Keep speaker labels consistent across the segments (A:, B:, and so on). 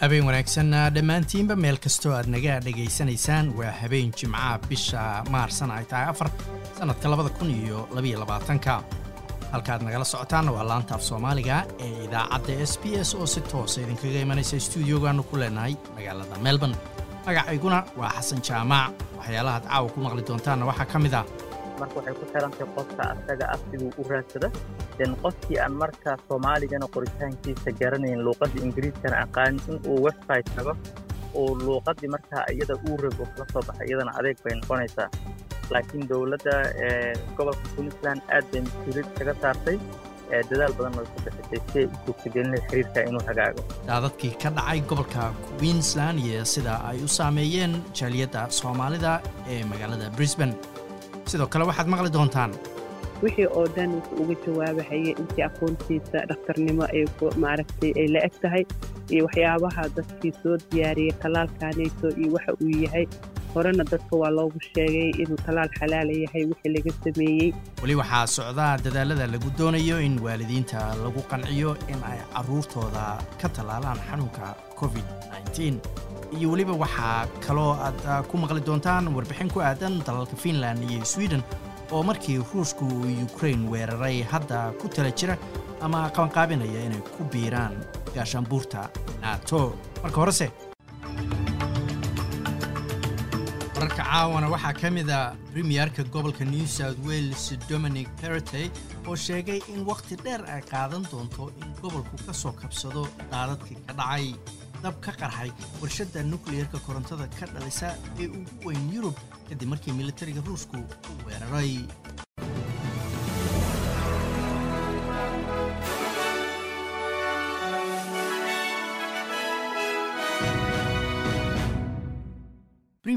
A: habeen wanaagsan dhammaantiinba meel kastoo aad naga dhegaysanaysaan waa habeen jimcaha bisha maarsan ay tahay afar sannadka labada kun iyo labaiyo labaatanka. Halkaaad nagala socotaanna waa laanta af soomaaliga ee idaacadda s b s oo si toosa idinkaga imanaysa stuudiogaannu ku leenahay magaalada melbourne. Magacayguna waa xasan jaamac. Waxyaalahaad caawa ku maqli doontaanna waxaa ka mid ah
B: marka waxay ku xirantahay qofka asaga afsiguu u raadsada den qofkii aan marka soomaaligana qoritaankiisa garanayn luuqadda ingiriiskana aqaanin in uu website tago oo luuqaddii markaa iyada uu rabo kala soo baxay iyadana adeeg bay noqonaysaa. Laakiin dowladda gobolka queensland aad bay mas'uuliyad kaga saartay. Dadaal badan way ku bixisay si ay u suurtagelinay xiriirka inuu hagaago.
A: Daadadkii ka dhacay gobolka queensland iyo sida ay u saameeyeen jaaliyadda soomaalida ee magaalada brisbane sidoo kale waxaad maqli doontaan.
C: Wixii oo dhan wuxuu uga jawaabahaya intii aqoontiisa dhakhtarnimo ay maaragtay ay la eg tahay iyo waxyaabaha dadkii soo diyaariyey talaalkanayso iyo waxa uu yahay horena dadka waa loogu sheegay inuu talaal xalaala yahay wixii laga sameeyey.
A: Weli waxaa socdaa dadaalada lagu doonayo in waalidiinta lagu qanciyo in ay carruurtooda ka tallaalaan xanuunka covid iyo weliba waxaa kaloo aad ku maqli doontaan warbixin ku aadan dalalka finland iyo sweden oo markii ruushku uu ukrain weeraray hadda ku tala jira ama qabanqaabinaya inay ku biiraan gaashaanbuurta nato. Marka horese wararka caawana waxaa ka mid a premiyerka gobolka new south wales dominic perotey oo sheegay in wakhti dheer ay qaadan doonto in gobolku ka soo kabsado daadadkii ka dhacay dab ka qarxay warshadda nukliyerka korontada ka dhalisa ee ugu weyn yurub kadib markii militariga ruushku u weeraray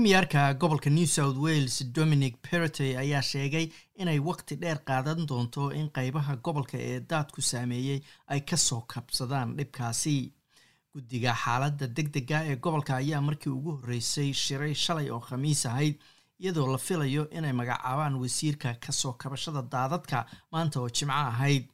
A: premiyerka gobolka new south wales dominic perotey ayaa sheegay inay wakhti dheer qaadan doonto in qaybaha gobolka ee daadku saameeyey ay ka soo kabsadaan dhibkaasi. Guddiga xaaladda deg dega ee gobolka ayaa markii ugu horreysay shiray shalay oo khamiis ahayd iyadoo la filayo inay magacaabaan wasiirka ka soo kabashada daadadka maanta oo jimco ahayd.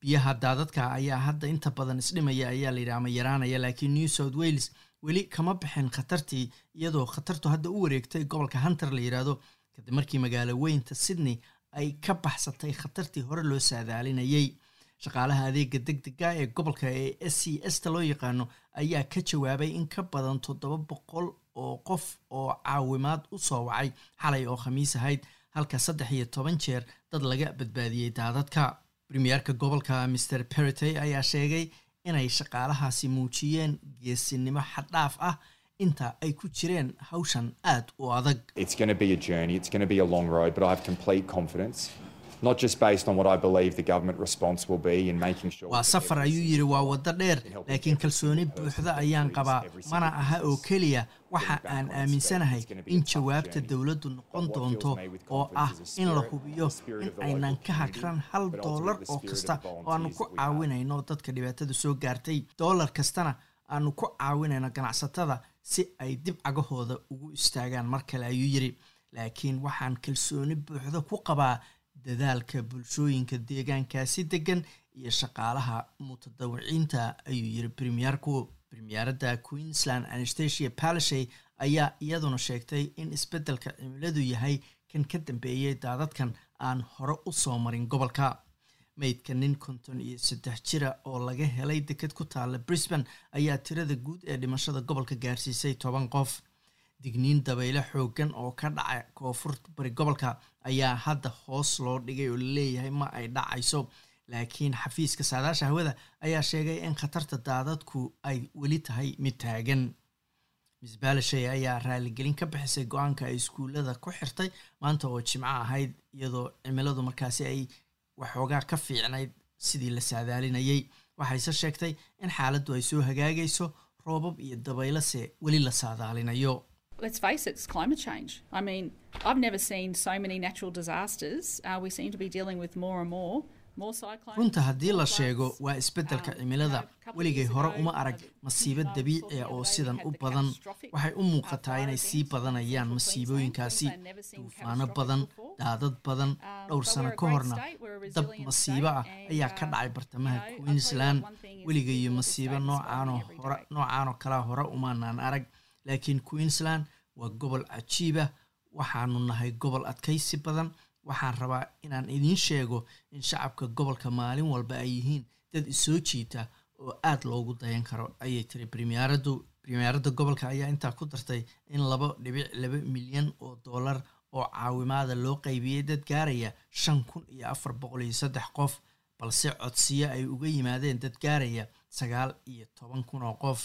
A: Biyaha daadadka ayaa hadda inta badan isdhimaya ayaa layidhi ama yaraanaya laakiin new south wales weli kama bixin khatartii iyadoo khatartu hadda u wareegtay gobolka hunter la yidhaahdo kadib markii magaalo weynta sydney ay ka baxsatay khatartii hore loo saadaalinayay. Shaqaalaha adeega deg dega ee gobolka ee s c s ta loo yaqaano ayaa ka jawaabay in ka badan toddoba boqol oo qof oo caawimaad u soo wacay xalay oo khamiis ahayd. Halka saddex iyo toban jeer dad laga badbaadiyey daadadka. Premiyerka gobolka maer perotey ayaa sheegay inay shaqaalahaasi muujiyeen geesinimo xaddhaaf ah. Inta ay ku jireen hawshan aad u adag waa safar ayuu yidhi waa waddo dheer. laakiin kalsooni buuxda ayaan qabaa. mana aha oo keliya waxa aan aaminsanahay in jawaabta dowladdu noqon doonto oo ah in la hubiyo in aynan ka hagran hal doolar oo kasta oo aanu ku caawinayno dadka dhibaatada soo gaartay. Doolar kastana aanu ku caawinayno ganacsatada si ay dib cagahooda ugu istaagaan. Mar kale ayuu yidhi laakiin waxaan kalsooni buuxda ku qabaa dadaalka bulshooyinka deegaankaasi degan iyo shaqaalaha mutadawiciinta ayuu yidhi premiyerku premiyeradda queensland anastasia palashay ayaa iyaduna sheegtay in isbeddelka cimiladu yahay kan ka dambeeyey daadadkan aan hore u soo marin gobolka. Meydka nin konton iyo saddex jira oo laga helay deked ku taalla brisbane ayaa tirada guud ee dhimashada gobolka gaarsiisay toban qof digniin dabayle xooggan oo ka dhaca koonfur bari gobolka ayaa hadda hoos loo dhigay oo la leeyahay ma ay dhacayso. Laakiin xafiiska saadaasha hawada ayaa sheegay in khatarta daadadku ay weli tahay mid taagan. Miss balashay ayaa raaligelin ka bixisay go'aanka ay iskuullada ku xirtay maanta oo jimco ahayd iyadoo cimiladu markaasi ay waxoogaa ka fiicnayd sidii la saadaalinayay. Waxayse sheegtay in xaaladdu ay soo hagaagayso roobab iyo dabaylase weli la saadaalinayo
D: let's face it, it's climate change. I mean, I've never seen so many natural disasters. Uh, we seem to be dealing with more and more.
A: runta haddii la sheego waa isbeddelka cimilada. weligay hore uma arag masiibo dabiici ah oo sidan u badan. waxay u muuqataa inay sii badanayaan masiibooyinkaasi duufaano badan daadad badan dhowr sano ka horna dab masiibo ah ayaa ka dhacay bartamaha queensland. weligayo masiibo noocaanoo kalea hore umaanaan arag laakiin queensland waa gobol cajiibah waxaanu nahay gobol adkaysi badan. Waxaan rabaa inaan idiin sheego in shacabka gobolka maalin walba ay yihiin dad isoo jiita oo aad loogu dayan karo. Ayay tiri bremiyaaraddu bremiyaaradda gobolka ayaa intaa ku dartay in laba dhibic laba milyan oo dollar oo caawimaada loo qaybiyey dad gaaraya shan kun iyo afar boqol iyo saddex qof balse codsiyo ay uga yimaadeen dad gaaraya sagaal iyo toban kun oo qof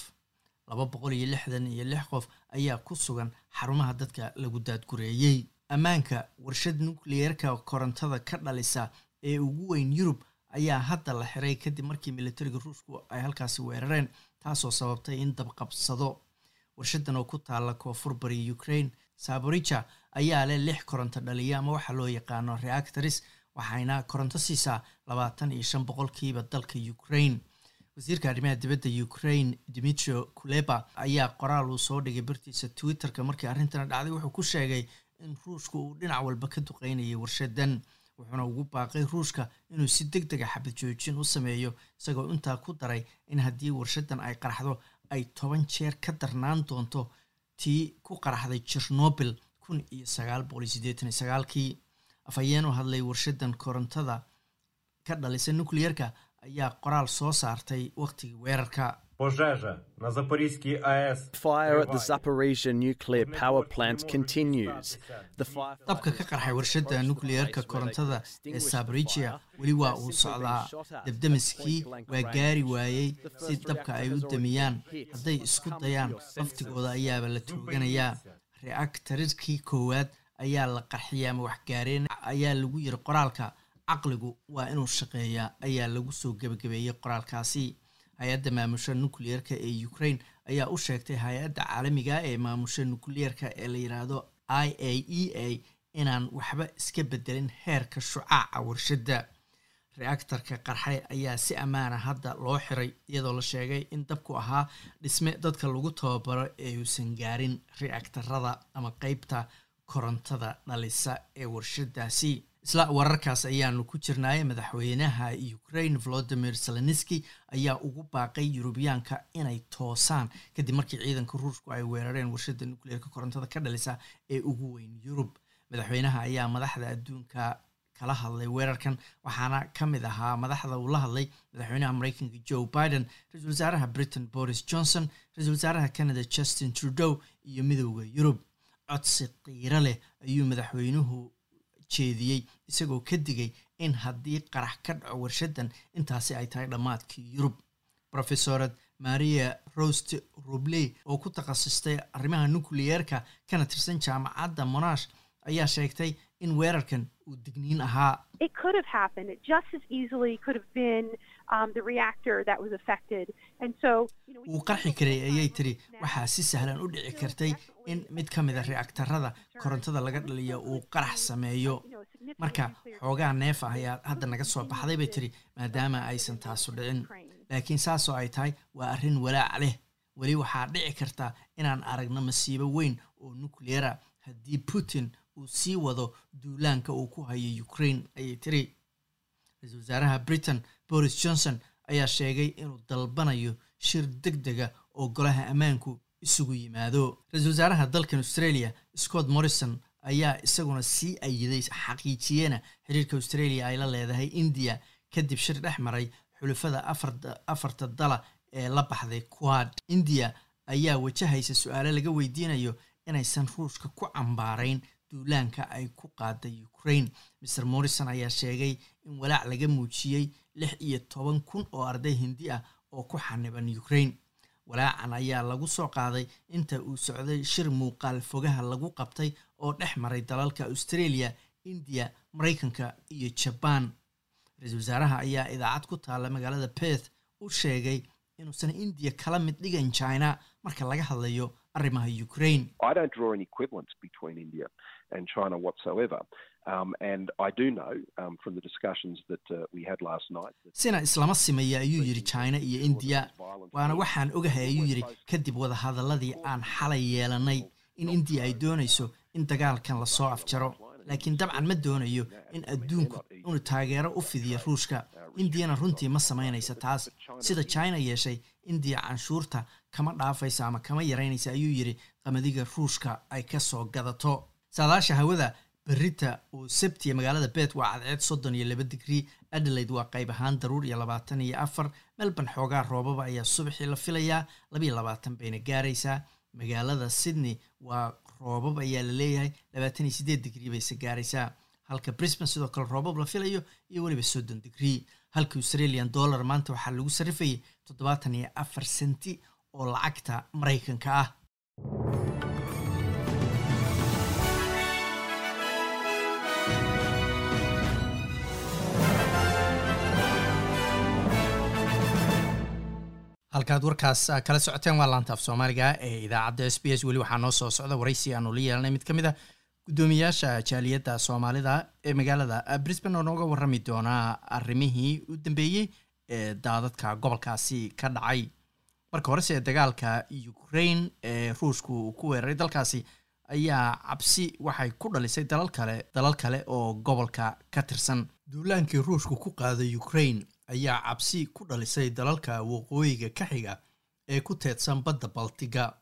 A: laba boqol iyo lixdan iyo lix qof ayaa ku sugan xarumaha dadka lagu daadgureeyey. Ammaanka warshad nukliyeerka korontada ka dhalisa ee ugu weyn yurub ayaa hadda la xiray kadib markii militariga ruushku ay halkaasi weerareen taasoo sababtay in dabqabsado. Warshadan oo ku taala koonfur bari ukraine saborija ayaa leh lix koronto dhaliya ama waxaa loo yaqaano reactors waxayna koronto siisaa labaatan iyo shan boqolkiiba dalka ukraine wasiirka arrimaha dibadda ukraine dimitrio kuleba ayaa qoraal uu soo dhigay bartiisa twitterka markii arrintana dhacday. Wuxuu ku sheegay in ruushka uu dhinac walba ka duqeynayay warshadan wuxuuna ugu baaqay ruushka inuu si deg dega xabad joojin u sameeyo isagoo intaa ku daray in haddii warshadan ay qaraxdo ay toban jeer ka darnaan doonto tii ku qaraxday jernobil kun iyo sagaal boqol iyo siddeetan iyo sagaalkii. Afhayeen u hadlay warshadan korontada ka dhalisa nukliyeerka ayaa qoraal soo saartay wakhtigii weerarka Dabka ka qarxay warshadda nukliyeerka korontada ee Zaporizhia weli waa uu socdaa. Debdemiskii waa gaari waayey si dabka ay u damiyaan. Hadday isku dayaan, laftigooda ayaaba la tuuganayaa. Reactorirkii koowaad ayaa la qarxiyaa ama waxgaareen ayaa lagu yiri qoraalka caqligu waa inuu shaqeeyaa ayaa lagu soo gebagabeeyey qoraalkaasi. Hay'adda maamusha nukliyeerka ee ukraine ayaa u sheegtay hay'adda caalamiga ee maamusha nukliyeerka ee la yidhaahdo i a e a inaan waxba iska bedelin heerka shucaaca warshadda. Reactarka qarxay ayaa si ammaana hadda loo xiray iyadoo la sheegay in dabku ahaa dhisme dadka lagu tababaro ee uusan gaarin reactarada ama qeybta korontada dhalisa ee warshadaasi isla wararkaas ayaanu ku jirnaaye madaxweynaha ukraine volodimir zelenski ayaa ugu baaqay yurubiyaanka inay toosaan kadib markii ciidanka ruushku ay weerareen warshada nukliyeerka korontada ka dhalisa ee ugu weyn yurub. Madaxweynaha ayaa madaxda adduunka kala hadlay weerarkan waxaana ka mid ahaa madaxda uu la hadlay madaxweynaha mareykanka joe biden ra'iisul wasaaraha britain boris johnson ra'iisul wasaaraha canada justin trudeau iyo midooda yurub. Codsi qiiro leh ayuu madaxweynuhu jeediyey isagoo ka digay in haddii qarax ka dhaco warshadan intaasi ay tahay dhammaadkii yurub. Rofesorad maria rost rubley oo ku takhasustay arrimaha nukliyeerka kana tirsan jaamacadda monash ayaa sheegtay in weerarkan uu digniin ahaa
E: It could have happened. It just as easily could have been um, the reactor that was affected. And so,
A: wuu qarxi karay ayay tiri waxaa si sahlan u dhici kartay in mid ka mid a reactarada korontada laga dhaliyo uu qarax sameeyo. marka xoogaa neef ah ayaa hadda naga soo baxday bay tiri maadaama aysan taasu dhicin. Laakiin saasoo ay tahay waa arrin walaac leh. Weli waxaa dhici karta inaan aragno masiibo weyn oo nukliyera haddii putin uu sii wado duulaanka uu ku hayo ukraine ayay tiri. Ra'iisul wasaaraha britain boris johnson ayaa sheegay inuu dalbanayo shir deg dega oo golaha ammaanku isugu yimaado. Ra'iisul wasaaraha dalkan australia scott morrison ayaa isaguna sii ayiday xaqiijiyena xiriirka australia ay la leedahay india kadib shir dhex maray xulufada afarta dala ee la baxday quad. India ayaa wajahaysa su'aalo laga weydiinayo inaysan ruushka ku cambaarayn duulaanka ay ku qaaday ukraine. Mr morrison ayaa sheegay in walaac laga muujiyey lix iyo toban kun oo arday hindi ah oo ku xaniban ukraine. Walaacan ayaa lagu soo qaaday inta uu socday shir muuqaal fogaha lagu qabtay oo dhex maray dalalka australia india maraykanka iyo jabaan ra'iisul wasaaraha ayaa idaacad ku taalla magaalada perth u sheegay inuusan indiya kala mid dhigan china. Marka laga hadlayo arrimaha ukraine.
F: I don't draw an equivalence between India and China whatsoever. Um, and I do know um, from the discussions that uh, we had last night. That
A: sina islama simaya ayuu yidhi china iyo indiya waana waxaan ogahay ayuu yidhi kadib wadahadaladii aan xalay yeelanay in indiya ay doonayso in dagaalkan la soo afjaro laakiin dabcan ma doonayo in adduunku inuu taageero u fidiyo ruushka indiyana runtii ma samaynaysa taas. Sida china yeeshay indiya canshuurta kama dhaafaysa ama kama yaraynaysa ayuu yidhi qamadiga ruushka ay ka soo gadato. Saadaasha hawada berita uu sabtiya magaalada bet waa cadceed soddon iyo laba digrii adelaide waa qayb ahaan daruur iyo labaatan iyo afar melbourne xoogaa roobaba ayaa subaxii la filayaa labayo labaatan bayna gaaraysaa. Magaalada sydney waa roobab ayaa la leeyahay labaatan iyo siddeed digrii bayse gaaraysaa. Halka brisbane sidoo kale roobab la filayo iyo weliba soddon digrii halka australian dollar maanta waxaa lagu sarrifayay toddobaatan iyo afar senti oo lacagta maraykanka ah. Halkaad warkaas kala socoteen waa laanta af soomaaliga ee idaacadda s b s. Weli waxaa noo soo socda waraysi aanu la yeelanay. Mid ka mid a guddoomiyaasha jaaliyadda soomaalida ee magaalada brisbane oo nooga warrami doonaa arrimihii u dambeeyey ee daadadka gobolkaasi ka dhacay marka horese dagaalka ukraine ee ruushku uu ku weeraray dalkaasi ayaa cabsi waxay ku dhalisay dalal kale dalal kale oo gobolka ka tirsan. Duulaankii ruushku ku qaaday ukraine ayaa cabsi ku dhalisay dalalka waqooyiga ka xiga ee ku teedsan badda baltiga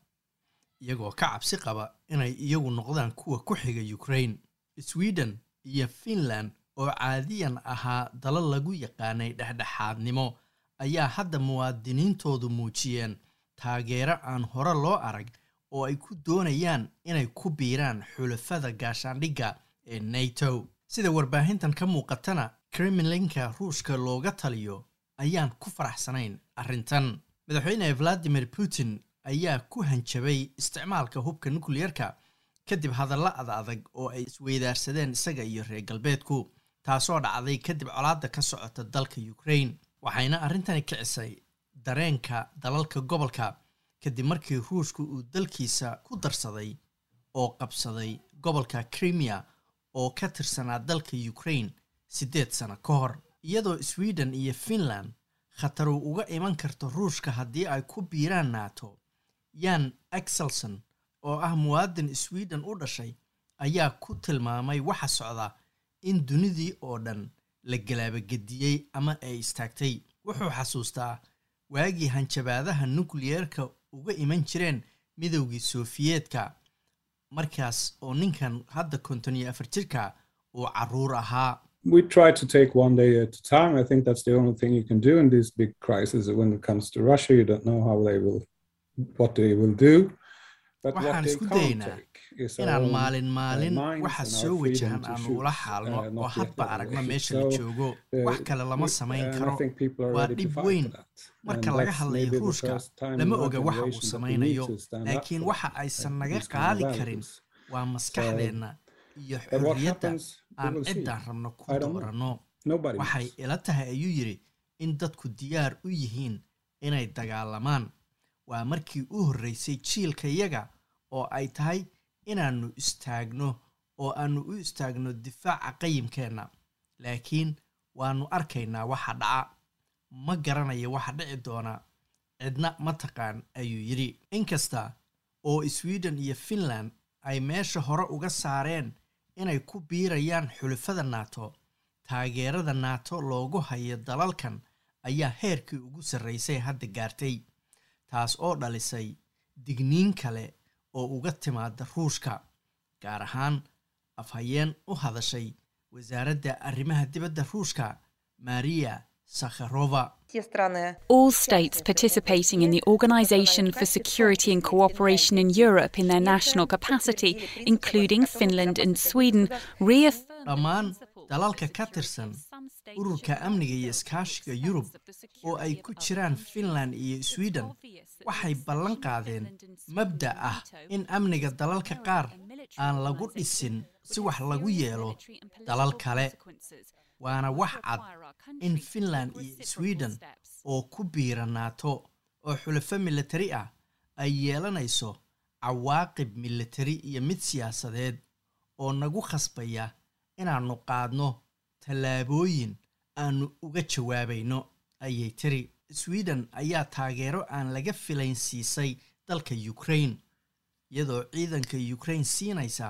A: iyagoo ka cabsi qaba inay iyagu noqdaan kuwa ku xiga ukraine. Sweden iyo finland oo caadiyan ahaa dalal lagu yaqaanay dhexdhexaadnimo ayaa hadda muwaadiniintoodu muujiyeen taageero aan hore loo arag oo ay ku doonayaan inay ku biiraan xulafada gaashaandhigga ee nato. Sida warbaahintan ka muuqatana kremlinka ruushka looga taliyo ayaan ku faraxsanayn arrintan. Madaxweyne valadimir putin ayaa ku hanjabay isticmaalka hubka nukliyerka kadib hadalla ad adag oo ay isweydaarsadeen isaga iyo reer galbeedku taasoo dhacday kadib colaadda ka socota dalka ukraine waxayna arrintani kicisay dareenka dalalka gobolka kadib markii ruushku uu dalkiisa ku darsaday oo qabsaday gobolka crimea oo ka tirsanaa dalka ukraine siddeed sano ka hor iyadoo sweden iyo finland khatar uga iman karto ruushka haddii ay ku biiraan nato. Yan axelson oo ah muwaadin sweden u dhashay ayaa ku tilmaamay waxa socda in dunidii oo dhan la galaabagediyey ama ay istaagtay wuxuu xasuustaa waagii hanjabaadaha nukliyeerka uga iman jireen midowgii sofiyeetka markaas oo ninkan hadda konton iyo afar jirka uu carruur ahaa
G: we try to take one day at a time. I think that's the only thing you can do in these big crises. When it comes to Russia, you don't know how they will, what they will do. But what
A: waxaan isku daynaa inaan maalin
G: uh,
A: maalin
G: minds
A: waxa soo wajahan aan ula xaalno.
G: Uh,
A: oo hadba aragno meesha la joogo.
G: uh,
A: wax kale lama samayn karo. waa dhib weyn. marka laga hadlayo ruushka lama oga waxa uu samaynayo. laakiin waxa aysan
G: uh,
A: naga qaadi karin waa maskaxdeenna iyo
G: we
A: aan ciddaan rabno ku dooranno. Waxay ila tahay ayuu yidhi in dadku diyaar u yihiin inay dagaalamaan. Waa markii u horreysay jiilkayaga oo ay tahay inaannu istaagno oo aannu u istaagno difaaca qayimkeenna laakiin waannu arkaynaa waxa dhaca. Ma garanayo waxa dhici doona. Cidna ma taqaan ayuu yidhi. Inkasta oo sweden iyo finland ay meesha hore uga saareen inay ku biirayaan xulafada nato taageerada nato loogu hayo dalalkan ayaa heerkii ugu sarraysay hadda gaartay taas oo dhalisay digniin kale oo uga timaada ruushka gaar ahaan afhayeen u hadashay wasaaradda arrimaha dibadda ruushka maria sakharova.
H: All states participating in the Organisation for Security and Cooperation in Europe in their national capacity, including Finland and Sweden, reaffirmed
A: dhammaan dalalka ka tirsan ururka amniga iyo iskaashiga yurub oo ay ku jiraan finland iyo sweden waxay ballan qaadeen mabda ah in amniga dalalka qaar aan lagu dhisin si wax lagu yeelo dalal kale. Waana wax cad in finland iyo sweden oo ku biira nato oo xulafo militari ah ay yeelanayso cawaaqib militari iyo mid siyaasadeed oo nagu khasbaya inaannu qaadno tallaabooyin aannu uga jawaabayno ayay tiri. Sweden ayaa taageero aan laga filayn siisay dalka ukraine iyadoo ciidanka ukraine siinaysa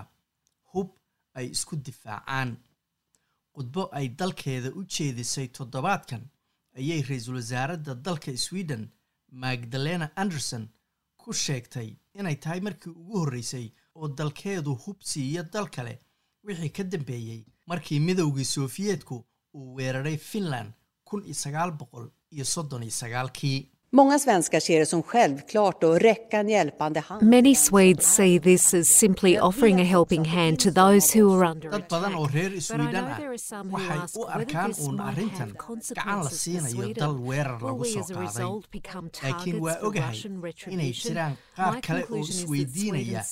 A: hub ay isku difaacaan. Khudbo ay dalkeeda u jeedisay toddobaadkan ayay ra'iisul wasaaradda dalka sweden magdalena anderson ku sheegtay inay tahay markii ugu horreysay oo dalkeedu hub siiyo dal kale wixii ka dambeeyey markii midowgii sofiyeetku uu weeraray finland kun iyo sagaal boqol iyo soddon iyo sagaalkii
I: Många svenskar ser det som självklart att räcka en hjälpande hand.
J: Many Swedes see this as simply offering a helping hand to those who are under
A: dad badan oo reer sweden ah waxay u arkaan uun arrintan gacan la siinayo dal weerar lagu soo qaaday laakiin waa ogahay inay jiraan qaar kale oo isweydiinaya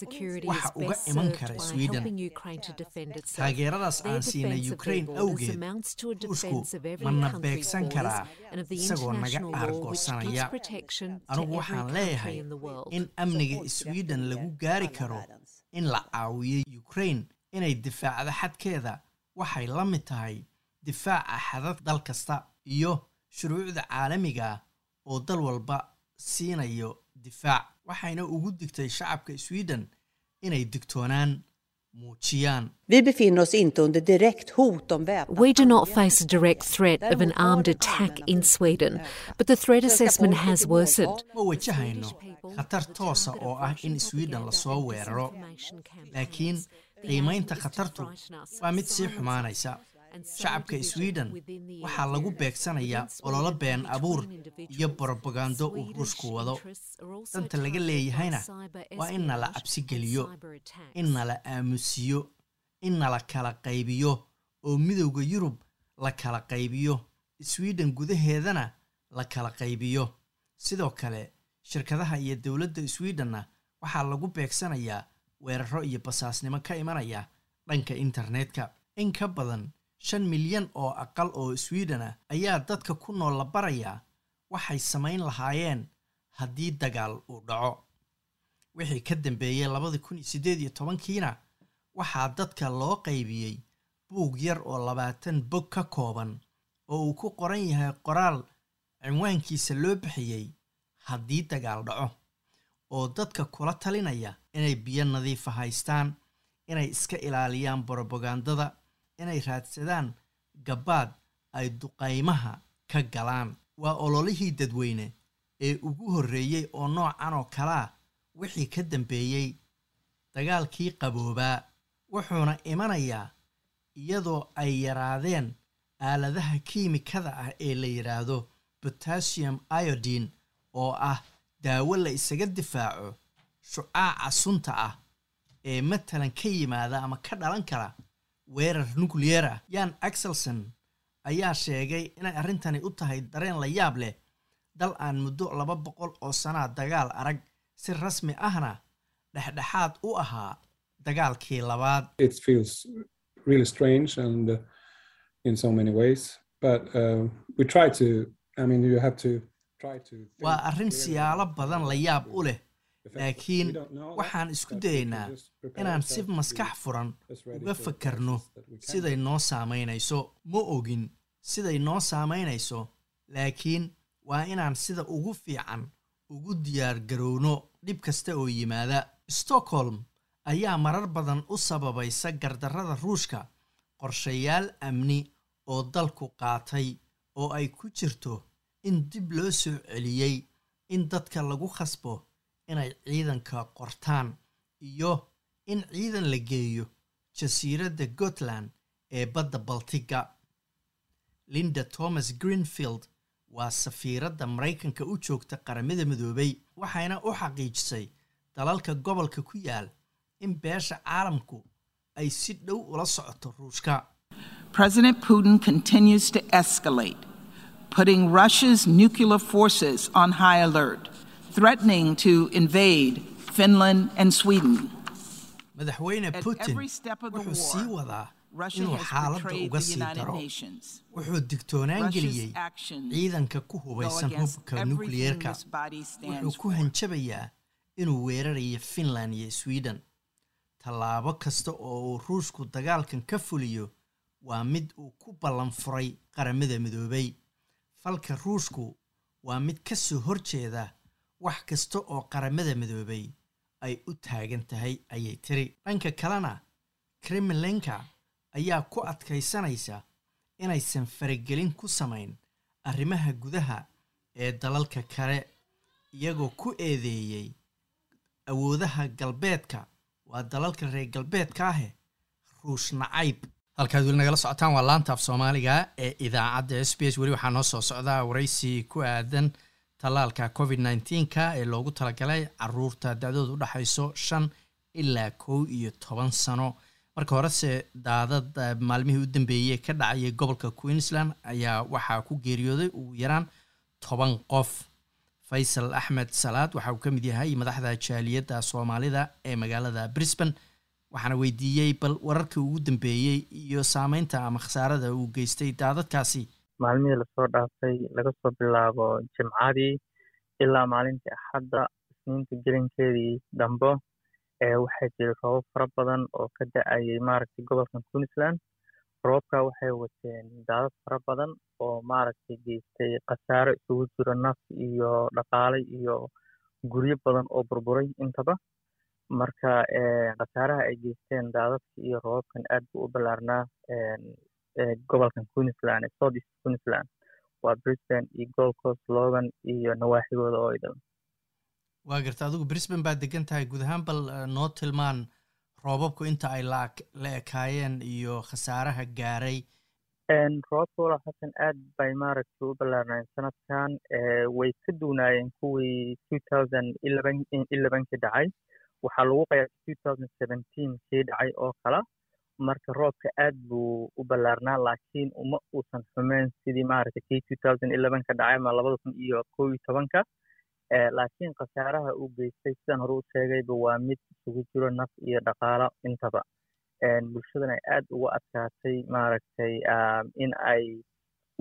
A: waxa uga iman kara sweden taageeradaas aan siinay ukraine awgeed
J: every
A: mana beegsan karaa isagoo naga aargoosanaya anugu waxaan leeyahay
J: in
A: amniga sweden lagu gaari karo in la caawiyo ukraine inay difaacdo xadkeeda. Waxay la mid tahay difaaca xadad dal kasta iyo shuruucda caalamiga oo dal walba siinayo difaac. Waxayna ugu digtay shacabka sweden inay digtoonaan
I: Vi befinner oss inte under direkt hot om väpnat
J: We do not face a direct threat of an armed attack in Sweden, but the threat assessment has worsened.
A: ma wajahayno khatar toosa oo ah in sweden la soo weeraro laakiin qiimaynta khatartu waa mid sii xumaanaysa shacabka sweden. waxaa lagu beegsanayaa ololo been abuur iyo borobagando uu ruushku wado danta laga leeyahayna waa in nala cabsi geliyo in nala aamusiyo in nala kala qaybiyo oo midowda yurub la kala qaybiyo sweden gudaheedana la kala qaybiyo. Sidoo kale shirkadaha iyo dowladda swedenna waxaa lagu beegsanayaa weeraro iyo basaasnimo ka imanaya dhanka internetka. In ka badan shan milyan oo aqal oo sweden ah ayaa dadka ku nool la barayaa waxay samayn lahaayeen haddii dagaal uu dhaco. Wixii ka dambeeyey labadii kun iyo siddeed iyo tobankiina waxaa dadka loo qaybiyey buug yar oo labaatan bog ka kooban oo uu ku qoran yahay qoraal cinwaankiisa loo bixiyey haddii dagaal dhaco oo dadka kula talinaya inay biyo nadiifa haystaan inay iska ilaaliyaan borobagandada inay raadsadaan gabbaad ay duqaymaha ka galaan. Waa ololihii dadweyne ee ugu horreeyey oo noocan oo kalea wixii ka dambeeyey dagaalkii qaboobaa wuxuuna imanayaa iyadoo ay yaraadeen aaladaha kiimikada ah ee la yidhaahdo potassium iodine oo ah daawo la isaga difaaco shucaaca sunta ah ee matalan ka yimaada ama ka dhalan kara weerar nucleyer ah yan axelson ayaa sheegay inay arrintani u tahay dareen la yaab leh. Dal aan muddo laba boqol oo sanaa dagaal arag si rasmi ahna dhexdhexaad u ahaa dagaalkii labaad. Waa arrin siyaalo badan la yaab u leh laakiin waxaan isku dayaynaa
G: prepare
A: inaan si maskax furan uga fakarno siday noo saamaynayso ma ogin siday noo saamaynayso laakiin waa inaan sida ugu fiican ugu diyaar garowno dhib kasta oo yimaada. Stockholm ayaa marar badan u sababaysa gardarrada ruushka qorshayaal amni oo dalku qaatay oo ay ku jirto in dib loo soo celiyey in dadka lagu khasbo inay ciidanka qortaan iyo in ciidan la geeyo jasiiradda gotland ee badda baltiga. Linda thomas greenfield waa safiiradda maraykanka u joogta qaramada midoobay waxayna u xaqiijisay dalalka gobolka ku yaal in beesha caalamku ay si dhow ula socoto ruushka.
K: President Putin continues to escalate, putting Russia's nuclear forces on high alert, threatening to invade Finland and Sweden.
A: madaxweyne putin wuxuu sii wadaa inuu xaaladda uga sii daro. Wuxuu digtoonaan geliyey ciidanka ku hubaysan hubka nukliyeerka wuxuu ku hanjabayaa inuu weerarayo finland iyo sweden. Tallaabo kasta oo uu ruushku dagaalkan ka fuliyo waa mid uu ku ballan furay qaramada midoobay. Falka ruushku waa mid ka soo horjeeda wax kasta oo qaramada midoobay ay u taagan tahay ayay tiri. Dhanka kalena kremlinka ayaa ku adkaysanaysa inaysan faragelin ku samayn arrimaha gudaha ee dalalka kale iyagoo ku eedeeyey awoodaha galbeedka. Waa dalalka reer galbeedka ahe ruush nacayb. Halkaad weli nagala socotaan waa laanta af soomaaliga ee idaacadda s b s weli waxaa noo soo socdaa waraysi ku aadan tallaalka covid nneteen-ka ee loogu talagalay carruurta da-dooda shan ilaa kow iyo toban sano. Marka horese daadad maalmihii u dambeeyey ka dhacayay gobolka queensland ayaa waxaa ku geeriyooday ugu yaraan toban qof. Faysal axmed salaad waxa uu ka mid yahay madaxda jaaliyadda soomaalida ee magaalada brisbane waxaana weydiiyey bal wararkii ugu dambeeyey iyo saameynta ama khasaarada uu geystay daadadkaasi
B: maalmihii la soo dhaafay laga soo bilaabo jimcadii ilaa maalintii axadda isniinta gelinkeedii dambe waxaa jiray roobab fara badan oo ka da'ayay maaragtay gobolkan queensland. Roobabka waxay wateen daadad fara badan oo maaragtay geystay khasaaro isugu jiro naf iyo dhaqaale iyo guryo badan oo burburay intaba. Marka khasaaraha ay geysteen daadadka iyo roobabkan aad buu u ballaarnaa gobolkan queensland ee south east queensland waa brisbane iyo gold coast logan iyo nawaaxigooda oo idil
A: waa garta adigu brisbane baa degan tahay. Guud ahaan bal noo tilmaan roobabku inta ay la la ekaayeen iyo khasaaraha gaaray.
B: Roobabka walaal xasan aad bay maaragtay u ballaarnaayeen sanadkan. Way ka duunaayeen kuwii two thousand eleven elevenkii dhacay. Waxaa lagu qayaasay two thousand seventeen kii dhacay oo kala marka roobka aad buu u ballaarnaa laakiin uma uusan xumeyn sidii two thousand elevenka dhacay ama labada kun iyo kow iyo tobanka. Laakiin khasaaraha uu geystay sidaan hore u sheegayba waa mid isugu jiro naf iyo dhaqaalo intaba. Bulshadana ay aad uga adkaatay maaragtay in ay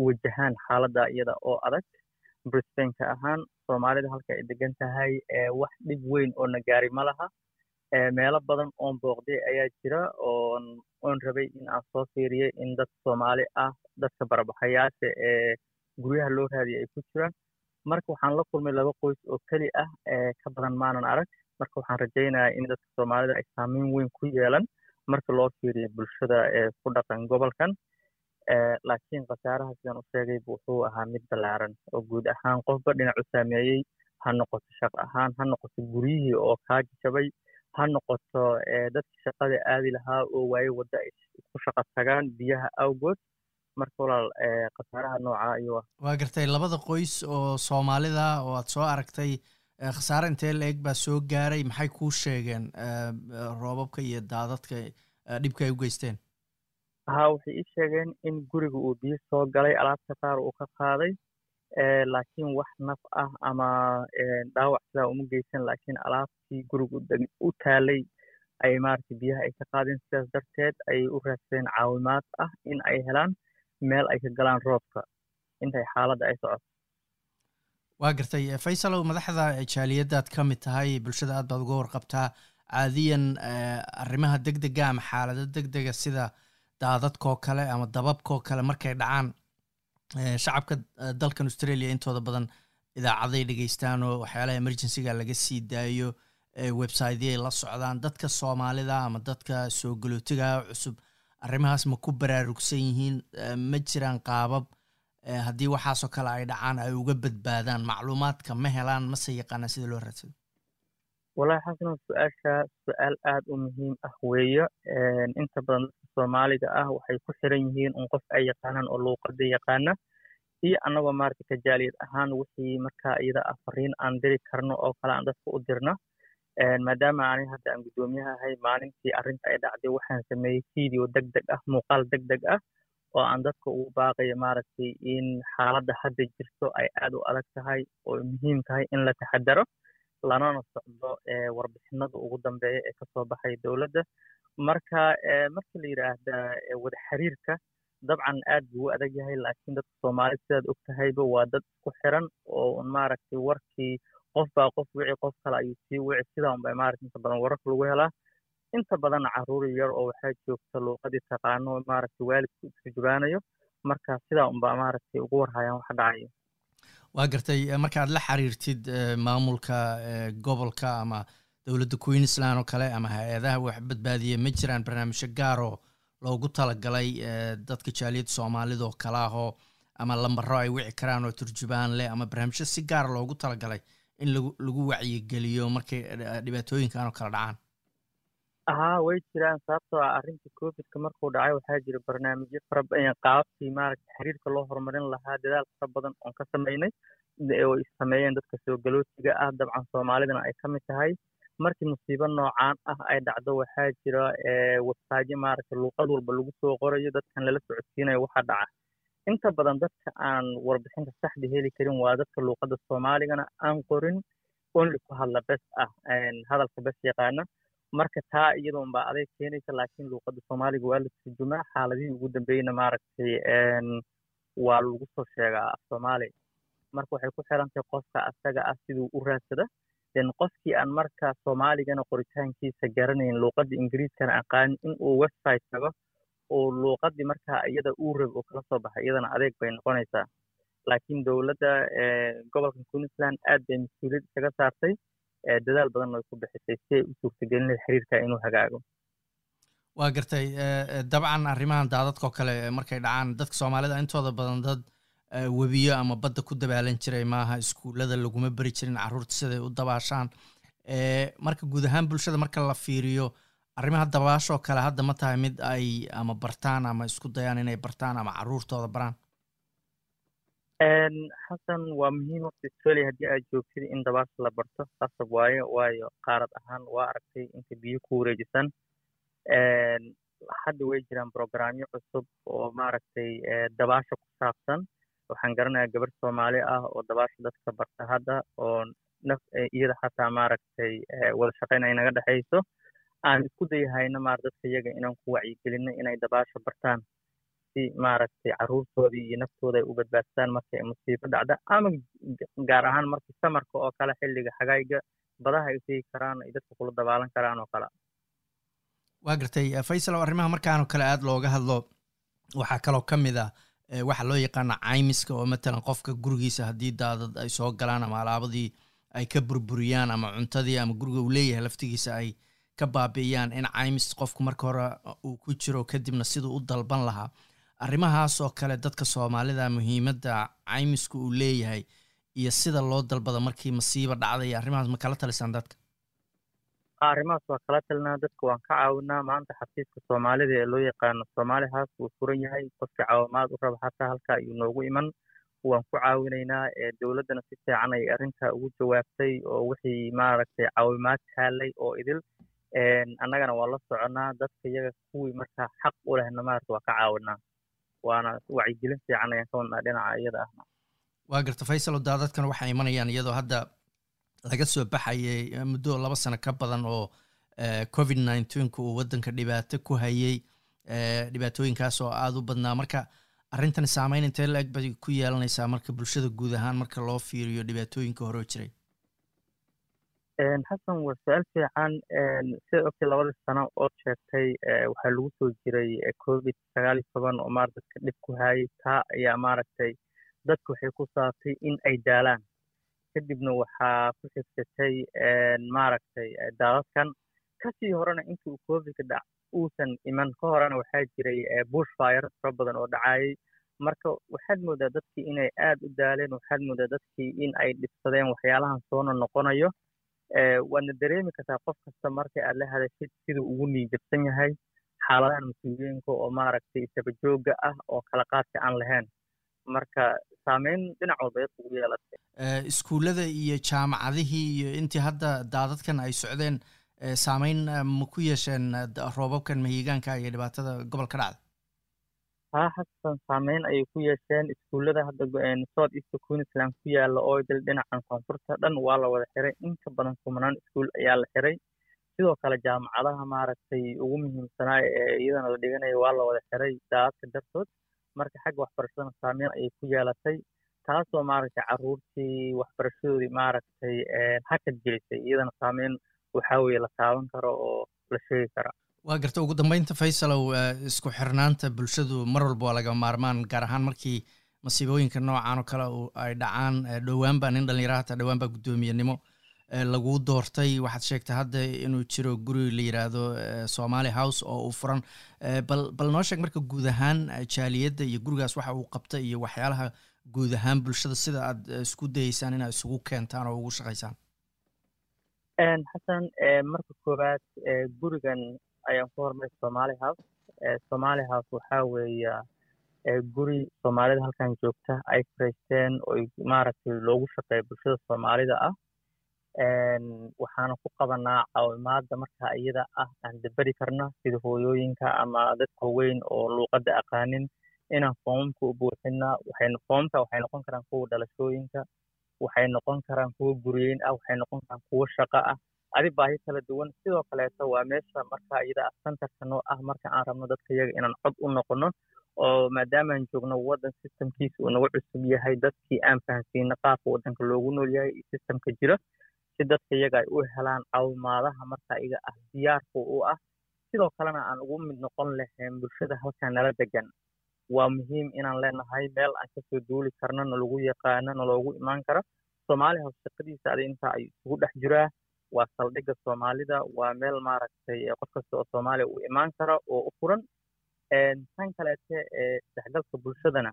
B: wajahaan xaaladda iyada oo adag. Brisbaneka ahaan soomaalida halka ay degan tahay wax dhib weyn oo na gaari ma laha meelo badan oon booqday ayaa jira oon oon rabay in aan soo fiiriyay in dad soomaali ah dadka barabaxayaasha ee guryaha loo raadiyay ay ku jiraan. Marka waxaan la kulmay laba qoys oo keli ah ka badan maanan arag. Marka waxaan rajaynayaa in dadka soomaalida ay saameyn weyn ku yeelan marka loo fiiriyo bulshada ee ku dhaqan gobolkan. Laakiin khasaaraha sidaan u sheegay wuxuu ahaa mid ballaaran oo guud ahaan qofba dhinac u saameeyey. Ha noqoto shaqo ahaan ha noqoto guryihii oo kaa jajabay ha noqoto dadkii shaqada aadi lahaa oo waaye wadda ay ku shaqo tagaan biyaha awgood. Marka walaal khasaaraha nooca ayuu ah
A: waa gartay labada qoys oo soomaalida oo aad soo aragtay khasaare intee la-eg baa soo gaaray maxay kuu sheegeen roobabka iyo daadadka dhibka ay u geysteen?
B: Ha waxay ii sheegeen in guriga uu biyo soo galay alaabta qaar uu ka qaaday laakiin wax naf ah ama dhaawac sidaa uma geysan laakiin alaabtii guriga u taalay ay maaragtay biyaha ay ka qaadeen sidaas darteed ayay u raadsadeen caawimaad ah in ay helaan meel ay ka galaan roobka. Intay xaaladda ay socoto
A: waa gartay faysalow madaxda jaaliyaddaad ka mid tahay bulshada aad baad uga warqabtaa caadiyan arrimaha deg dega ama xaalado deg dega sida daadadkoo kale ama dababkoo kale markay dhacaan shacabka dalkan australia intooda badan idaacaday dhegeystaan oo waxyaalaha emergencyga laga sii daayo websiteyay la socdaan dadka soomaalida ama dadka soo galootiga cusub arrimahaas ma ku baraarugsan yihiin ma jiraan qaabab haddii waxaasoo kale ay dhacaan ay uga badbaadaan macluumaadka ma helaan mase yaqaanaan sida loo raadsado
B: walahi xasano su'aasha su'aal aad u muhiim ah weeye inta badan soomaaliga ah waxay ku xiran yihiin un qof ay yaqaanaan oo luuqada yaqaana. Iyo annagoo maaragta kajaaliyad ahaan wixii markaa iyada ah fariin aan diri karno oo kale aan dadka u dirna maadaama ani hadda aan guddoomiyaha ahay maalintii arrinta ay dhacday waxaan sameeyey video deg deg ah muuqaal deg deg ah oo aan dadka ugu baaqayo maaragtay in xaaladda hadda jirto ay aad u adag tahay oo muhiim tahay in la taxadaro lanana socdo warbixinada ugu dambeeya ee ka soo baxaya dowladda. Marka markii la yidhaahda wada xiriirka dabcan aad buu u adag yahay laakiin dadka soomaalida sidaad og tahayba waa dad isku xiran oo maaragtay warkii qof baa qof wici qof kale ayuu sii wici sidaa unba maaragta inta badan wararka lagu helaa. Inta badanna carruur yar oo waxaa joogta luuqadii taqaano maaragtay waalidku isturjubaanayo marka sidaa unba maaragtay ugu warhayaan waxa dhacayo
A: waa gartay markaad la xiriirtid maamulka gobolka ama dowladda queensland oo kale ama hay'adaha wax badbaadiya ma jiraan barnaamijyo gaaroo loogu talagalay dadka jaaliyadda soomaalida oo kale ahoo ama lambaro ay wici karaan oo turjubaan leh ama barnaamijyo si gaara loogu talagalay in lagu lagu wacyigeliyo markay dhibaatooyinkan oo kale dhacaan
B: haa way jiraan sababtoo ah arrinta covidka markuu dhacay waxaa jira barnaamijyo fara qaababkii maaragta xiriirka loo horumarin lahaa dadaal fara badan oon ka sameynay oo sameeyeen dadka soo galootiga ah dabcan soomaalidana ay ka mid tahay. Markii musiibo noocaan ah ay dhacdo waxaa jira websaajyo maaragta luuqad walba lagu soo qorayo dadkan lala socodsiinayo waxa dhaca. Inta badan dadka aan warbixinta saxda heli karin waa dadka luuqadda soomaaligana aan qorin. Only ku hadla bes ah hadalka bes yaqaana marka taa iyadoon baa aday keenaysa laakiin luuqadda soomaaliga waa la turjumaa xaaladihii ugu dambeeyna maaragtay waa lagu soo sheegaa af soomaali. Marka waxay ku xirantahay qofka asaga ah siduu u raadsada den qofkii aan marka soomaaligana qoritaankiisa garanayn luuqadda ingiriiskana aqaanin in uu website tago oo luuqadii markaa iyada uu rab oo kala soo baxay iyadana adeeg bay noqonaysaa. Laakiin dowladda gobolka queensland aad bay mas'uuliyad isaga saartay dadaal badan way ku bixisay si ay u suurtagelin lahay xiriirka inuu hagaago.
A: Waa gartay dabcan arrimahan daadadkao kale markay dhacaan dadka soomaalida intooda badan dad webiyo ama badda ku dabaalan jiray maaha iskuullada laguma beri jirin carruurta siday u dabaashaan. Marka guud ahaan bulshada marka la fiiriyo arrimaha dabaashoo kale hadda ma tahay mid ay ama bartaan ama isku dayaan inay bartaan ama carruurtooda baraan
B: xasan waa muhiim waqti australia haddii aad joogtid in dabaasha la barto qasab waaye waayo qaarad ahaan waa aragtay inta biyo ku wareejisan. Hadda way jiraan programyo cusub oo maaragtay dabaasha ku saabsan. Waxaan garanayaa gabar soomaali ah oo dabaasha dadka barta hadda oo naf iyada xataa maaragtay wada shaqayn ay dhexayso aan isku dayahayna maar dadka iyaga inaan ku wacyigelinno inay dabaasha bartaan si maaragtay carruurtoodii iyo naftooda ay u badbaadsadaan markay musiibo dhacda ama gaar ahaan markii samarka oo kale xilliga xagayga badaha ay tegi karaan ay dadka kula dabaalan karaan oo kale.
A: Waa gartay faysal oo arrimaha markaanoo kale aada looga hadlo waxaa kaloo ka mid ah waxaa loo yaqaana caymiska oo matalan qofka gurigiisa haddii daadad ay soo galaan ama alaabadii ay ka burburiyaan ama cuntadii ama guriga uu leeyahay laftigiisa ay ka baabi'iyaan in caymis qofku marka hore uu ku jiro kadibna siduu u dalban lahaa arrimahaas oo kale dadka soomaalida muhiimadda caymisku uu leeyahay iyo sida loo dalbado markii masiiba dhacday arrimahaas ma kala talisaan dadka?
B: Arrimahaas waa kala talinaa dadka waan ka caawinaa. Maanta xafiiska soomaalida ee loo yaqaano soomaali house wuu furan yahay. Qofkii caawimaad u raba xataa halkaa ayuu noogu iman. Waan ku caawinaynaa dowladdana si fiican ay arrintaa ugu jawaabtay oo wixii maaragtay caawimaad kaalay oo idil. Annagana waa la soconaa. Dadka iyaga kuwii markaa xaq u lehna maarata waa ka caawinaa waana wacyigelin fiican ayaan ka wadnaa dhinaca iyada ahna.
A: Waa garta faysal daadadkan waxay imanayaan iyadoo hadda laga soo baxayay muddo laba sano ka badan oo covid nineteenka uu waddanka dhibaato ku hayay dhibaatooyinkaas oo aada u badnaa. Marka arrintan saameyn intee la eg bay ku yeelanaysaa marka bulshada guud ahaan marka loo fiiriyo dhibaatooyinka hore jiray
B: xasan waa su'aal fiican sida ogtay labadii sano ood sheegtay waxaa lagu soo jiray covid sagaal iyo toban oo maarata dadka dhib ku hayay taa ayaa maaragtay dadka waxay ku saabtay in ay daalaan kadibna waxaa ku xigsatay maaragtay daadadkan ka sii horena intii uu covidka dhac uusan iman ka horena waxaa jiray bush fire fara badan oo dhacayay marka waxaad moodaa dadkii inay aad u daaleen waxaad moodaa dadkii in ay dhibsadeen waxyaalahan soona noqonayo waadna dareemi kartaa qof kasta markay aad la hadashid siduu ugu niijabsan yahay xaaladahan mas'uuliyinka oo maaragtay isabajooga ah oo kala qaadka aan lahayn. Marka saameyn dhinac walba yad ugu yeelatay.
A: Iskuullada iyo jaamacadihii iyo intii hadda daadadkan ay socdeen saameyn ma ku yeesheen roobabkan mahiigaanka iyo dhibaatada gobolka dhacda
B: haa xasan saameyn ayay ku yeesheen. Iskuullada hadda south east queensland ku yaalla oo dhinacan koonfurta dhan waa la wada xiray. Inka badan kumanaan iskuul ayaa la xiray. Sidoo kale jaamacadaha maaragtay ugu muhiimsanaa ee iyadana la dhiganaya waa la wada xiray daadadka dartood. Marka xagga waxbarashadana saameyn ayay ku yeelatay taasoo maaragtay caruurtii waxbarashadoodii maaragtay hakad gelisay. Iyadana saameyn waxaa weeye la taaban karo oo la sheegi kara
A: waa garta ugu dambeynta faysalow isku xirnaanta bulshadu mar walba waa laga maarmaan gaar ahaan markii masiibooyinka noocan oo kale ay dhacaan dhowaanba nin dhallinyaraha hataa dhowaan baa guddoomiyenimo lagu doortay. Waxaad sheegtay hadda inuu jiro guri la yiraahdo somali house oo uu furan. Bal bal noo sheeg marka guud ahaan jaaliyadda iyo gurigaas waxa uu qabta iyo waxyaalaha guud ahaan bulshada sida aad isku dayeysaan inaad isugu keentaan oo ugu shaqaysaan.
B: Xasan marka koowaad gurigan ayaan ku hormaray somali house somali house waxaa weeya guri soomaalida halkan joogta. Ay faraysteen oo maaragtay loogu shaqeeya bulshada soomaalida ah. Waxaana ku qabanaa caawimaada marka iyada ah aan daberi karna sida hooyooyinka ama dadka weyn oo luuqadda aqaanin inaan foomamka u buuxina foomamka waxay noqon karaan kuwa dhalashooyinka waxay noqon karaan kuwa guryeyn ah waxay noqon karaan kuwa shaqo ah adi baahi kala duwan sidoo kaleeto waa meesha marka iyada ah noo ah marka aan rabno dadka iyaga inaan cod u noqono oo maadaamaan joogno waddan systemkiisa uu nagu cusub yahay dadkii aan fahansiino qaabka waddanka loogu nool yahay iyo systemka jira si dadka iyaga ay u helaan caawimaadaha marka iyaga ah diyaarka u ah. Sidoo kalena aan ugu mid noqon lahayn bulshada halkan nala degan waa muhiim inaan leenahay meel aan ka soo duuli karno nalagu yaqaano naloogu imaan karo. Soomaali house shaqadiisa adi intaa ayuu isugu dhex jiraa waa saldhigga soomaalida waa meel maaragtay qof kasta oo soomaaliya uu imaan karo oo u furan tan kaleete ee isdhexgalka bulshadana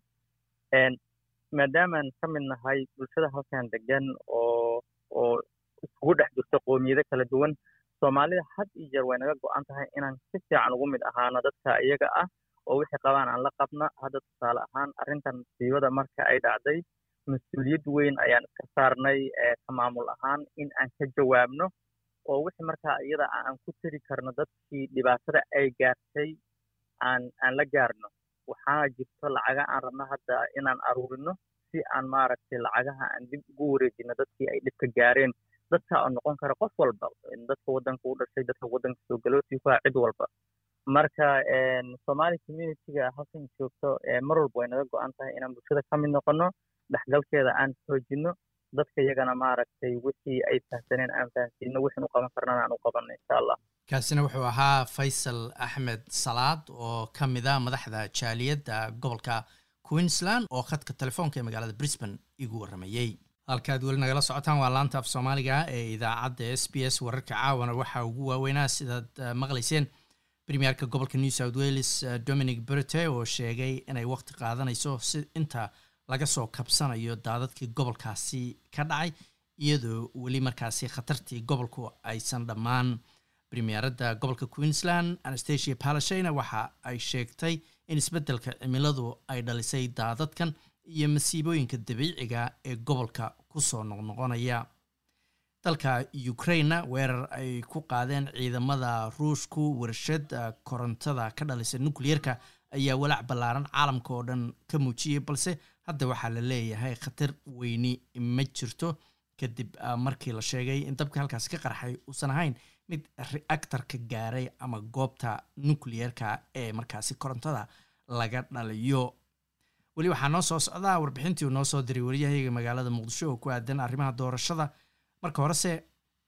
B: maadaamaan ka mid nahay bulshada halkan degan oo oo iskugu dhex jirto qoomiyado kala duwan soomaalida had iyo jeer way naga go-an tahay inaan si fiican ugu mid ahaano dadka iyaga ah oo wixii qabaan aan la qabna. Hadda tusaale ahaan arrintan musiibada marka ay dhacday mas'uuliyad weyn ayaan iska saarnay ka maamul ahaan in aan ka jawaabno oo wixii markaa iyada aan ku tiri karno dadkii dhibaatada ay gaartay aan aan la gaarno. Waxaa jirto lacaga aan rabno hadda inaan aruurino si aan maaragtay lacagaha aan dib ugu wareejino dadkii ay dhibka gaareen. Dadka oo noqon kara qof walba dadka waddanka u dhashay dadka waddanka soo galootii ku cid walba. Marka somali communityga halkan joogto mar walba way naga go-an tahay inaan bulshada ka mid noqono dhexgalkeeda aan xoojino dadka iyagana maaragtay wixii ay fahamsaneen aan fahamsiino wixin u qaban karnana aan u qabanno insha allah.
A: Kaasina wuxuu ahaa faysal axmed salaad oo ka mid a madaxda jaaliyadda gobolka queensland oo khadka telefoonka ee magaalada brisbane igu warramayey halkaad weli nagala socotaan waa laanta af soomaaliga ee idaacadda s b s wararka caawana. Waxaa ugu waaweynaa sidaad maqlayseen premierka gobolka new south wales dominic berte oo sheegay inay waqti qaadanayso si inta laga soo kabsanayo daadadkii gobolkaasi ka dhacay iyadoo weli markaasi khatartii gobolku aysan dhammaan. Premieradda gobolka queensland anastasia palashina waxa ay sheegtay in isbeddelka cimiladu ay dhalisay daadadkan iyo masiibooyinka dabiiciga ee gobolka ku soo noqnoqonaya. Dalka ukraina weerar ay ku qaadeen ciidamada ruushku warshad korontada ka dhalisa nucleerka ayaa walaac ballaaran caalamka oo dhan ka muujiyey balse hadda waxaa la leeyahay khatar weyni ma jirto kadib markii la sheegay. In dabka halkaasi ka qarxay uusan ahayn mid reactarka gaaray ama goobta nucleerka ee markaasi korontada laga dhaliyo. Weli waxaa noo soo socdaa warbixintii uu noo soo diray waryahayaga magaalada muqdisho oo ku aadan arrimaha doorashada. Marka horese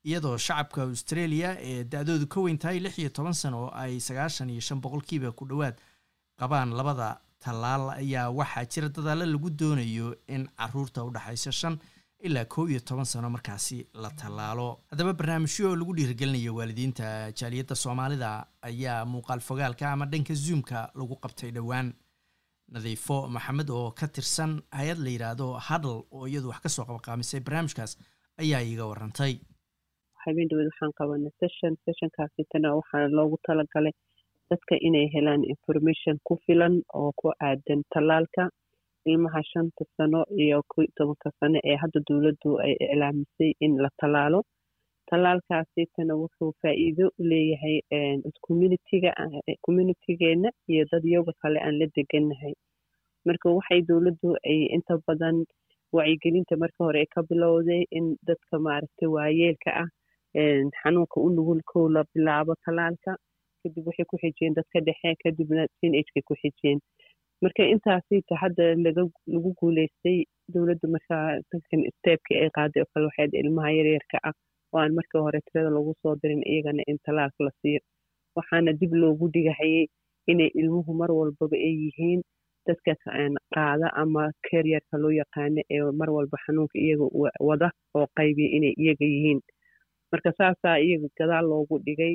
A: iyadoo shacabka australia ee da-doodu ka weyn tahay lix iyo toban sano oo ay sagaashan iyo shan boqolkiiba ku dhowaad qabaan labada tallaal ayaa waxaa jira dadaalo lagu doonayo in carruurta u dhexaysa shan ilaa kow iyo toban sano markaasi la tallaalo. Haddaba barnaamijyo lagu dhiirigelinayo waalidiinta jaaliyadda soomaalida ayaa muuqaal fogaalka ama dhanka zoomka lagu qabtay dhowaan. Nadiifo maxamed oo ka tirsan hay'ad la yidhaahdo hadal oo iyadu wax ka soo qabaqaamisay barnaamijkaas ayaa iiga warantay.
C: Habeen dhaweed waxaan qabanay session sessionkaasitana waxaa loogu talagalay dadka inay helaan information ku filan oo ku aadan tallaalka ilmaha shanta sano iyo ko tobanka sano ee hadda dowladdu ay iclaamisay in la tallaalo. Tallaalkaasitana wuxuu faa'iido u leeyahay communitiga communitigeena iyo dadyoga kale aan la degannahay marka waxay dowladdu ay inta badan wacyigelinta marka hore ka bilowday in dadka maaragtay waayeelka ah xanuunka u nugul kow la bilaabo tallaalka kadib waxay ku xijiyeen dadka dhexe kadibna teenagekay ku xijiyeen marka intaasita hadda laga lagu guuleystay dowladda markaa dadkan steebkii ay qaaday oo kale waxay ilmaha yaryarka ah oo aan markii hore tirada lagu soo dirin iyagana in tallaalka la siiyo. Waxaana dib loogu dhigahayay inay ilmuhu mar walbaba ay yihiin dadka qaada ama keryarka loo yaqaano ee mar walba xanuunka iyaga wada oo qaybiya inay iyaga yihiin. Marka saasaa iyaga gadaal loogu dhigay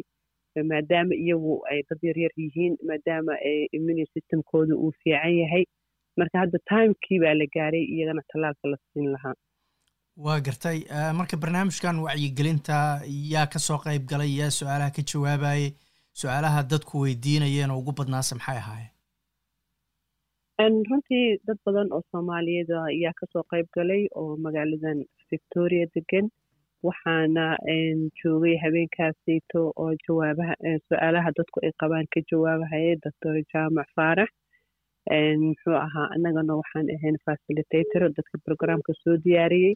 C: maadaama iyagu ay dad yaryar yihiin maadaama immune systemkooda uu fiican yahay. Marka hadda timekii baa la gaaray iyagana tallaalka la siin lahaa.
A: Waa gartay. Marka barnaamijkan wacyigelinta yaa ka soo qayb galay yaa su'aalaha ka jawaabayay su'aalaha dadku weydiinayeen oo ugu badnaase maxay ahaayeen?
C: Runtii dad badan oo soomaaliyeed ayaa ka soo qayb galay oo magaaladan victoria degan waxaana joogay habeenkaasito oo jawaabaha su'aalaha dadku ay qabaan ka jawaabahaya doctor jaamac faarax. Muxuu ahaa annagana waxaan ahayn facilitator dadka programka soo diyaariyey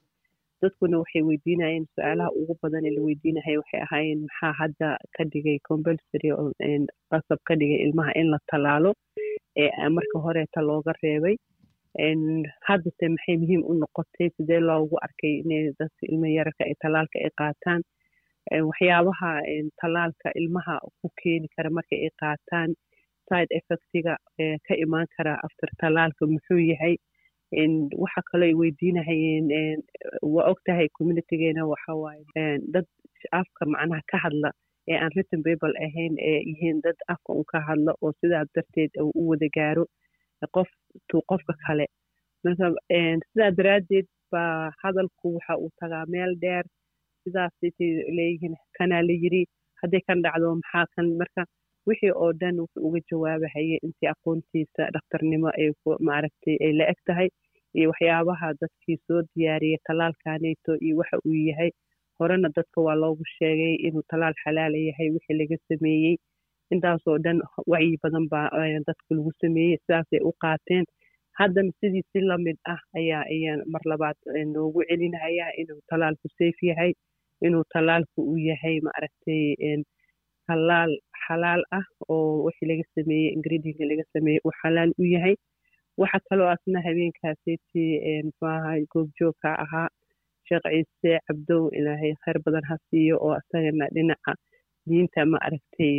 C: dadkuna waxay weydiinayeen su'aalaha ugu badan ee la weydiinahaya waxay ahaayeen maxaa hadda ka dhigay compulsory qasab ka dhigay ilmaha in la tallaalo ee marka horeeta looga reebay haddase maxay muhiim u noqotay sidee loogu arkay inay dadka ilmo yararka ay tallaalka ay qaataan? Waxyaabaha tallaalka ilmaha ku keeni kara marka ay qaataan side effectiga ka imaan kara after tallaalka muxuu yahay? Waxa kaloo ay weydiinahayeen waa og tahay communitygeena waxa waaye dad afka macnaha ka hadla ee aan written babel ahayn ee yihiin dad afka un ka hadla oo sidaa darteed u wada gaaro qof tu qofka kale. Marka sidaa daraaddeed baa hadalku waxa uu tagaa meel dheer. Sidaasitay leeyihiin kanaa la yiri hadday kan dhacdo maxaa kan marka wixii oo dhan wuxuu uga jawaabahayay intii aqoontiisa dhakhtarnimo ay maaragtay ay la eg tahay iyo waxyaabaha dadkii soo diyaariyay tallaalkaneeto iyo waxa uu yahay. Horena dadka waa loogu sheegay inuu tallaal xalaala yahay wixii laga sameeyey intaasoo dhan wacyi badan baa dadka lagu sameeyey sidaasay u qaateen. Haddana sidii si la mid ah ayaa mar labaad noogu celinayaa inuu tallaalku safe yahay inuu tallaalku uu yahay maaragtay tallaal xalaal ah oo wixii laga sameeyey ingredinka laga sameeyey uu xalaal u yahay. Waxa kaloo asna habeenkaasiti muxuu ahaa goobjoogka ahaa sheekh ciise cabdow ilaahay khayr badan ha siiyo oo asagana dhinaca diinta ma aragtay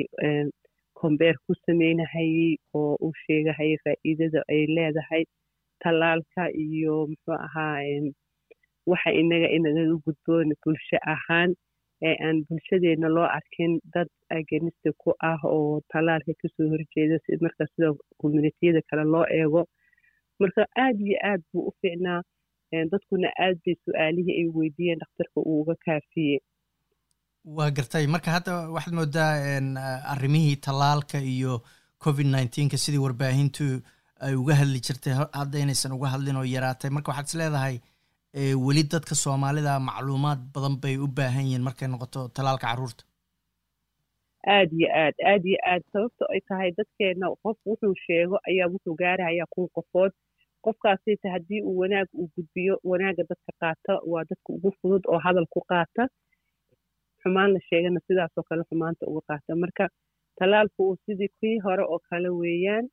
C: kombeer ku sameynahayey oo uu sheegahayay faa'iidada ay leedahay tallaalka iyo muxuu ahaa waxa inaga inagaga gudboon bulsho ahaan ee aan bulshadeena loo arkin dad agenista ku ah oo tallaalka ka soo horjeeda marka sida communitiyada kale loo eego. Marka aad iyo aad buu u fiicnaa dadkuna aad bay su'aalihii ay weydiiyeen dhakhtarka uu uga kaafiyey
A: waa gartay. Marka hadda waxaad moodaa arrimihii tallaalka iyo covid nineteenka sidii warbaahintu ay uga hadli jirtay hadda inaysan uga hadlin oo yaraatay. Marka waxaad is leedahay weli dadka soomaalida macluumaad badan bay u baahan yihiin markay noqoto tallaalka carruurta
C: aad iyo aad aad iyo aad. Sababto ay tahay dadkeena qof wuxuu sheego ayaa wuxuu gaarahayaa kun qofood. Qofkaasita haddii uu wanaag uu gudbiyo wanaagga dadka qaata waa dadka ugu fudud oo hadal ku qaata xumaan la sheegana sidaasoo kale xumaanta uga qaata marka tallaalku uu sidii kii hore oo kale weeyaan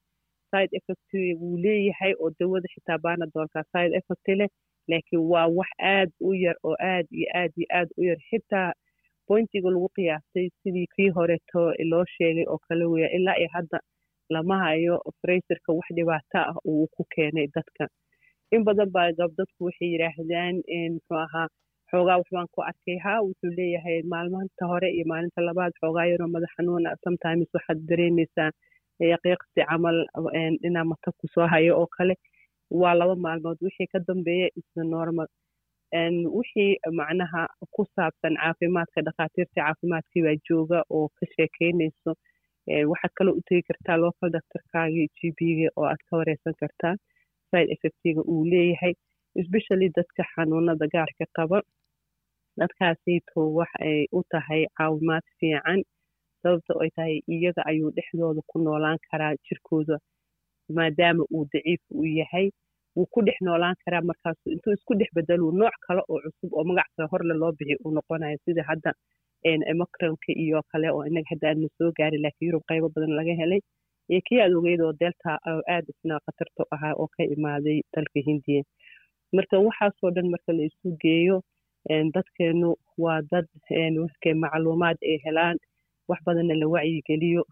C: side effect wuu leeyahay oo dawada xitaa baanadoolka side effect leh laakiin waa wax aad u yar oo aad iyo aad iyo aad u yar. Xitaa bointiga lagu qiyaastay sidii kii horeto loo sheegay oo kale weeya ilaa iyo hadda lama hayo frayserka wax dhibaato ah uu ku keenay dadka. In badan baa gabdadku waxay yidhaahdaan muxuu ahaa xoogaa waxbaan ku arkay. Ha wuxuu leeyahay maalmaanta hore iyo maalinta labaad xoogaa yaroo madax xanuuna sometimes waxaad dareemaysaa yaqiiqsi camal inaa mata ku soo hayo oo kale. Waa laba maalmood wixii ka dambeeya isla normal. Wixii macnaha ku saabsan caafimaadka dhakhaatiirta caafimaadkii baa jooga oo ka sheekeynayso waxaad kaloo u tegi kartaa local doctorkaagii g b-ga oo aad ka wareysan kartaa. Side effectiga uu leeyahay especially dadka xanuunada gaarka qaba dadkaasiito wax ay u tahay caawimaad fiican sababta ay tahay iyaga ayuu dhexdooda ku noolaan karaa jirkooda maadaama uu daciif uu yahay. Wuu ku dhex noolaan karaa markaasu intuu isku dhex bedelo nooc kale oo cusub oo magac kale horle loo bixi uu noqonayo. Sida hadda emocronka iyo kale oo inaga hadda aadna soo gaari laakiin yurub qaybo badan laga helay. Iyo kii aad ogeyd oo delta oo aad isna khatarta ahaa oo ka imaaday dalka hindiya. Marka waxaasoo dhan marka la isu geeyo dadkeenu waa dad markay macluumaad ay helaan wax badanna la wacyigeliyo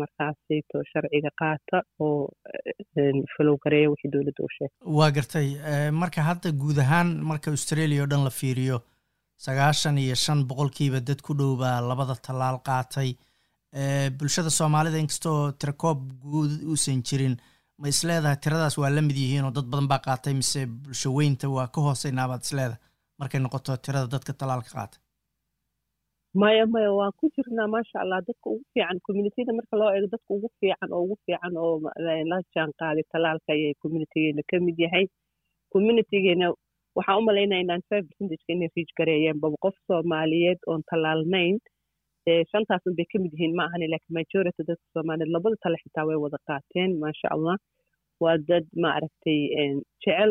C: markaasayto sharciga qaata oo falow gareeya wixii dowladda u sheegtay.
A: Waa gartay marka hadda guud ahaan marka australia oo dhan la fiiriyo sagaashan iyo shan boqolkiiba dad ku dhow baa labada tallaal qaatay. Bulshada soomaalida inkastoo tirakoob guud uusan jirin ma isleedahay tiradaas waa la mid yihiin oo dad badan baa qaatay mise bulsho weynta waa ka hooseynaa baad isleedahay markay noqoto tirada dadka tallaalka qaatay
C: maya maya waan ku jirnaa maasha allah dadka ugu fiican communitida marka loo eego dadka ugu fiican oo ugu fiican oo la jaan qaaday tallaalka ayay communitygeena ka mid yahay. Communitygeena waxaan u malaynaya inaan five percentageka inay riij gareeyeen qof soomaaliyeed oon tallaalnayn shantaasun bay ka mid yihiin ma ahani laakiin majority dadka soomaaliyeed labada tale xitaa way wada qaateen maasha allah waa dad maaragtay jecel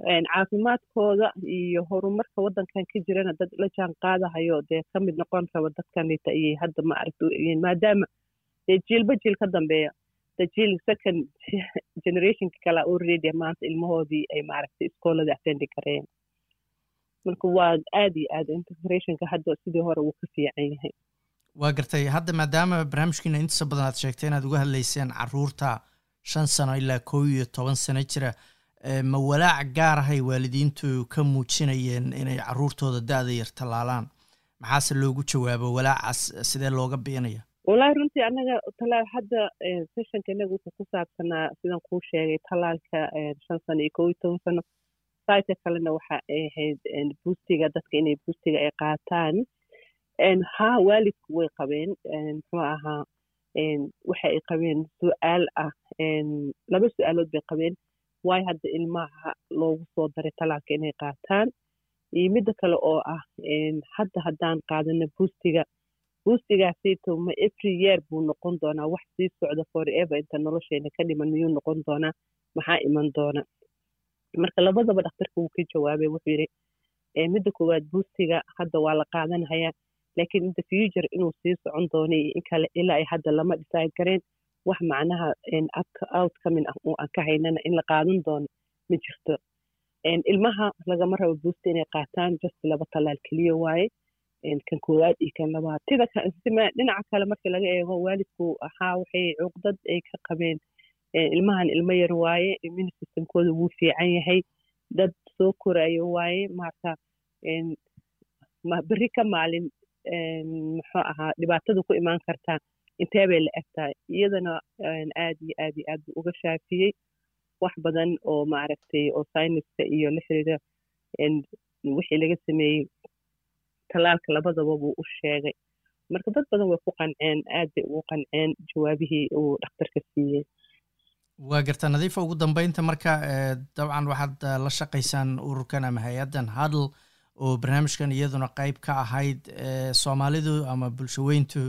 C: caafimaadkooda iyo horumarka waddankan ka jirana dad la jaan qaadahayo dee ka mid noqon raba dadkanita ayay hadda maaragtay maadaama dee jiilba jiil ka dambeeya the jiil second generationka kale already maanta ilmahoodii ay maaragtay iskoolada attendi kareen. Marka waa aad iyo aad integrationka hadda sidii hore wuu ka fiican yahay.
A: Waa gartay hadda maadaama barnaamijkiina intisa badan aad sheegtay inaad uga hadlayseen carruurta shan sano ilaa kow iyo toban sano jira ma walaac gaar ahay waalidiintu ka muujinayeen inay caruurtooda da-da yar tallaalaan? Maxaase loogu jawaabo walaacaas sidee looga biinaya
C: wallaahi runtii annaga talaal hadda sessionka inaga wuxuu ku saabsanaa sidan kuu sheegay tallaalka shan sano iyo kow iyo toban sano sayta kalena waxa ay ahayd buustiga dadka inay buustiga ay qaataan. Haa waalidku way qabeen. Muxuu ahaa waxa ay qabeen su'aal ah. Laba su'aalood bay qabeen waayo hadda ilmaha loogu soo daray talaalka inay qaataan? Iyo midda kale oo ah hadda haddaan qaadano buustiga buustigaasayto ma every year buu noqon doonaa. Wax sii socda forever inta nolosheena ka dhiman miyuu noqon doonaa? Maxaa iman doona? Marka labadaba dhakhtarka wuu ka jawaabay wuxuu yidhi midda koowaad buustiga hadda waa la qaadanhayaa laakiin in the future inuu sii socon doono iyo in kale ilaa ay hadda lama decide gareen wax macnaha outcoming ah oo aan ka haynana in la qaadan doono ma jirto. Ilmaha lagama rabo buusta inay qaataan just laba talaal keliya waaye. Kan koowaad iyo kan labaad. Tida dhinaca kale marka laga eego waalidku ahaa waxay cuqdad ay ka qabeen ilmahan ilmo yar waaye immune systemkooda wuu fiican yahay dad soo korayo waaye marka berri ka maalin muxuu ahaa dhibaatada ku imaan kartaa intee bay la eg tahay iyadana aad iyo aad iyo aad buu uga shaafiyey wax badan oo maaragtay oo sayniska iyo la xiriira wixii laga sameeyey talaalka labadaba buu u sheegay marka dad badan way ku qanceen aad bay ugu qanceen jawaabihii uu dhakhtarka siiyey
A: waa garta nadiifa ugu dambeynta marka dabcan waxaad la shaqaysaan ururkan ama hay'addan hadl oo barnaamijkan iyaduna qeyb ka ahayd soomaalidu ama bulshaweyntu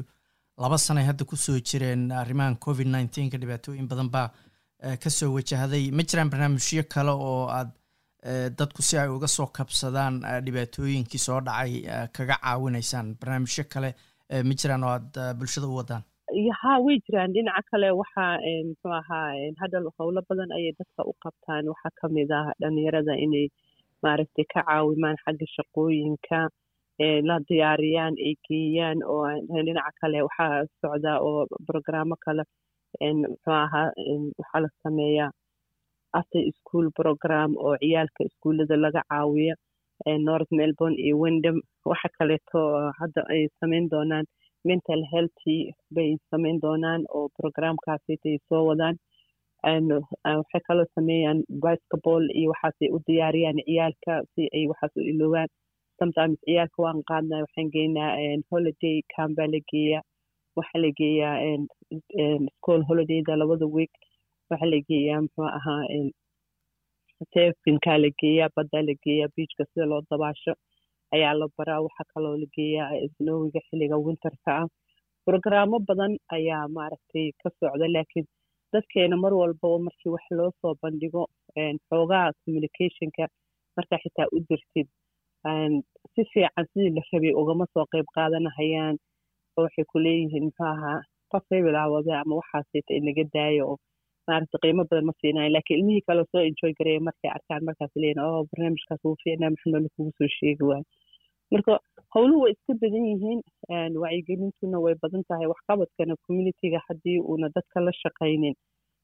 A: laba sanay hadda ku soo jireen arrimahan covid nneteen-ka dhibaatooyin badan baa ka soo wajahday ma jiraan barnaamijyo kale oo aad dadku si ay uga soo kabsadaan dhibaatooyinkii soo dhacay kaga caawinaysaan? Barnaamijyo kale ma jiraan oo aad bulshada u wadaan?
C: Haa way jiraan. Dhinaca kale waxaa muxuu ahaa hadal howlo badan ayay dadka u qabtaan. Waxaa ka mid ah dhalinyarada inay maaragtay ka caawimaan xagga shaqooyinka la diyaariyaan ay geeyaan oo dhinaca kale waxaa socdaa oo brogramo kale muxuu ahaa waxaa la sameeyaa after school program oo ciyaalka iskuullada laga caawiya north melbourne iyo windham waxa kaleeto hadda ay samayn doonaan mental healthy bay samayn doonaan oo programkaasitay soo wadaan. Waxay kaloo sameeyaan basketball iyo waxaasay u diyaariyaan ciyaalka si ay waxaas u iloobaan sometimes ciyaalka waan qaadnaa waxaan geynaa holiday camp baa la geeyaa waxaa la geeyaa school holidayda labada week. Waxaa la geeyaa muxuu ahaa tefinkaa la geeyaa baddaa la geeyaa beachka sida loo dabaasho ayaa la baraa. Waxaa kaloo la geeyaa snowiga xilliga winterka ah. Brogaraamo badan ayaa maaragtay ka socda laakiin dadkeena mar walbaba markii wax loo soo bandhigo xoogaha communicationka markaa xitaa u dirtid si fiican sidii la rabay ugama soo qayb qaadanahayaan? Oo waxay ku leeyihiin muxuu ahaa qof hebel ah wade ama waxaasita inaga daayo. Oo maaragta qiimo badan ma siinayo laakiin ilmihii kale soo enjoy gareeya markay arkaan markaas leeyihiin oo barnaamijkaas wuu fiicnaa noola kugu soo sheegi waayo. Marka howluhu way iska badan yihiin wacyigelintuna way badan tahay waxqabadkana communityga haddii uuna dadka la shaqaynin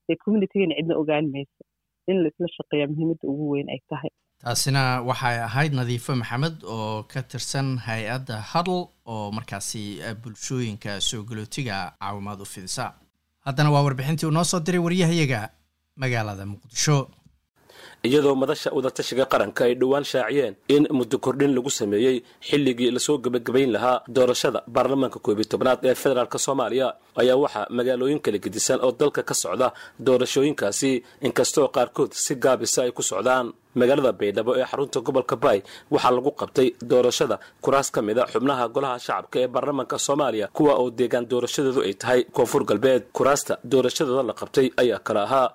C: ee communitygana cidna ogaan mayso. In laisla shaqeeya muhiimadda ugu weyn ay tahay
A: taasina waxay ahayd nadiifo maxamed oo ka tirsan hay'adda huddle oo markaasi bulshooyinka soo galootiga caawimaad u fidisa haddana waa warbixintii uu noo soo diray waryahayaga magaalada muqdisho
L: iyadoo madasha wadatashiga qaranka ay dhowaan shaaciyeen in muddo kordhin lagu sameeyey xilligii la soo gebagabayn lahaa doorashada baarlamaanka koob iyo tobnaad ee federaalk soomaaliya. Ayaa waxaa magaalooyin kala gedisan oo dalka ka socda doorashooyinkaasi inkastoo qaarkood si gaabisa ay ku socdaan. Magaalada baydhabo ee xarunta gobolka baay waxaa lagu qabtay doorashada kuraas ka mid a xubnaha golaha shacabka ee baarlamaanka soomaaliya kuwa oo deegaan doorashadoodu ay tahay koonfur galbeed. Kuraasta doorashadooda la qabtay ayaa kala ahaa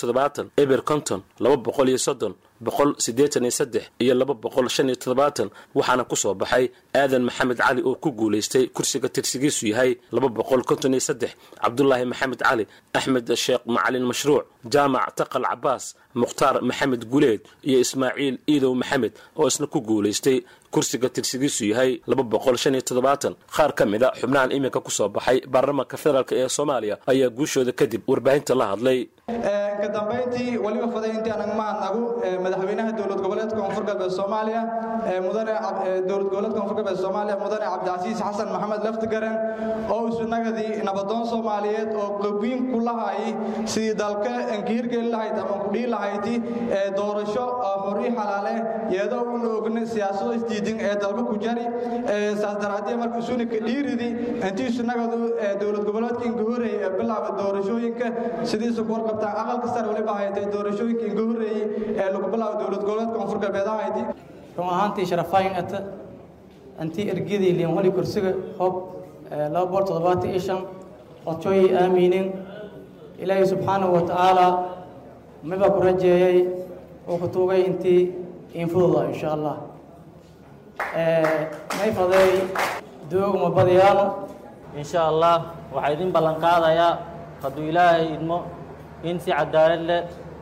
L: toddobaatan eber konton laba boqol iyo soddon boqol siddeetan iyo saddex iyo laba boqol shan iyo toddobaatan waxaana ku soo baxay aadan maxamed cali oo ku guulaystay kursiga tirsigiisu yahay laba boqol konton iyo saddex cabdulaahi maxamed cali axmed sheekh macalin mashruuc jaamac taqal cabaas mukhtaar maxamed guleed iyo ismaaciil iidow maxamed oo isna ku guulaystay kursiga tirsigiisu yahay qaar ka mid a xubnahan iminka ku soo baxay baarlamaanka federaalk ee soomaaliya ayaa guushooda kadib warbaahinta la hadlay.
M: Ka dambayntii weliba faday intii aan mahadnagu madaxweynaha dowlad goboleedka koonfur galbeed soomaaliya dowlad goboleedka koonfur galbeed soomaaliya mudane cabdicasiis xasan maxamed laftigaren oo isunagadii nabadoon soomaaliyeed oo qabiin ku lahay sidii dalka nkihirgeli lahayd ama kudhii lahayti doorasho xori xalaale iyadoo una ogna siyaasado isdiidin ee dalka ku jari saas daraadee marka isunika dhiiridi intii isunagadu dowlad goboleedka inkahorey ee bilaaba doorashooyinka sidiisa ku warqabtaan aqalka sare waliba haytay doorashooyinka inka horreeyey ee lagu bilaabo dowlad goboleedka koonfur galbeed ahayti
N: run ahaantii sharafayn ata antii ergidii liin wali kursiga hoob laba boqol toddobaatan iyo shan codshooyay aaminin ilaahay subxaanahu wa tacaala miba ku rajeeyey oo ku tuugay intii infududa insha allah may faday doogma badiyaano
O: insha allah waxaa idin ballan qaadayaa hadduu ilaahay idmo in si cadaalad leh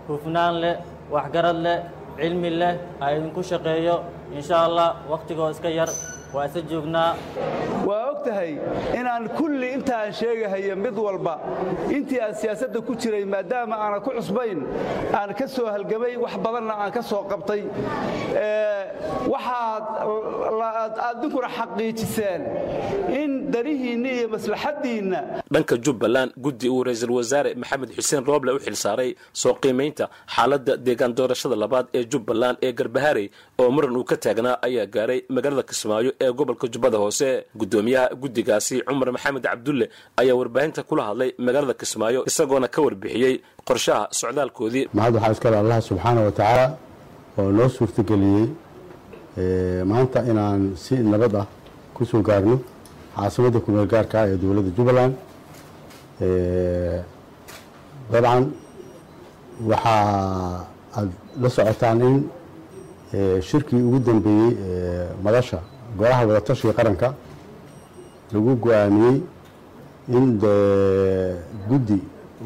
O: hufnaan leh waxgarad leh cilmi leh ha idinku shaqeeyo. Insha allah wakhtigoo iska yar waa joognaa.
P: Waa og tahay inaan kulli intaan sheegahayo mid walba intii aan siyaasadda ku jiray maadaama aanan ku cusbayn aan ka soo halgamay wax badanna aan ka soo qabtay. Waxaad adinkuna xaqiijiseen in danihiinna iyo maslaxaddiinna.
L: Dhanka jubbaland guddi uu ra'iisul wasaare maxamed xuseen rooble u xilsaaray soo qiimaynta xaaladda deegaan doorashada labaad ee jubbaland ee garbaharey oo muran uu ka taagnaa ayaa gaaray magaalada kismaayo ee gobolka jubbada hoose gudoomiyaha guddigaasi cumar maxamed cabdulle ayaa warbaahinta kula hadlay magaalada kismaayo isagoona ka warbixiyey qorshaha socdaalkoodii.
Q: Mahad waxaa iskale allah subxaana wa tacaala oo noo suurtageliyey maanta inaan si nabad ah ku soo gaarno caasimadda kumeel gaarka ah ee dowladda jubbaland. Dabcan waxaa aad la socotaan in shirkii ugu dambeeyey madasha golaha wadatashiga qaranka lagu go'aamiyey in guddi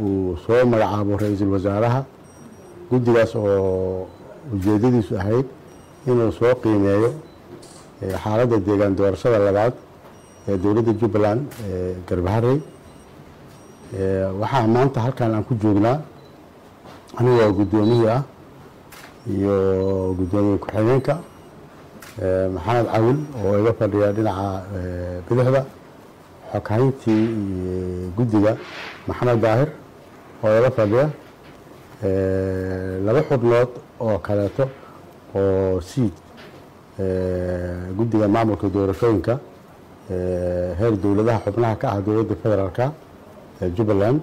Q: uu soo magacaabo ra'iisul wasaaraha guddigaas oo ujeedadiisu ahayd inuu soo qiimeeyo xaaladda deegaan doorashada labaad ee dowladda jubbaland ee garbaharey waxaa maanta halkan aan ku joognaa anigoo guddoomiyii ah iyo guddoomiye ku-xigeenka maxamed cawil oo iga fadhiya dhinaca bidixda xoghayntii guddiga maxamed daahir oo iga fadhiya laba xubnood oo kaleeto oo siid guddiga maamulka doorashooyinka heer dowladaha xubnaha ka ah dowladda federaalka ee jubbaland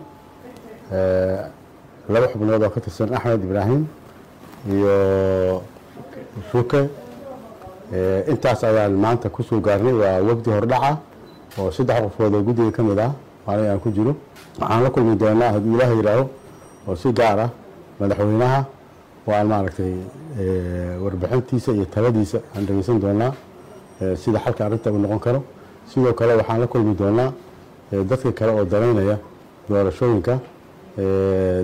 Q: laba xubnood oo ka tirsan axmed ibraahim iyo shuke intaas ayaan maanta ku soo gaarnay. Waa wafdi hordhaca oo saddex qofood oo guddiga ka mid ah. Maalin aan ku jiro. Waxaan la kulmi doonaa hadduu ilaah yidhaaho oo si gaar ah madaxweynaha oo aan maaragtay warbixintiisa iyo taladiisa aan dhegeysan doonaa sida xalka arrinta uu noqon karo. Sidoo kale waxaan la kulmi doonaa dadka kale oo danaynaya doorashooyinka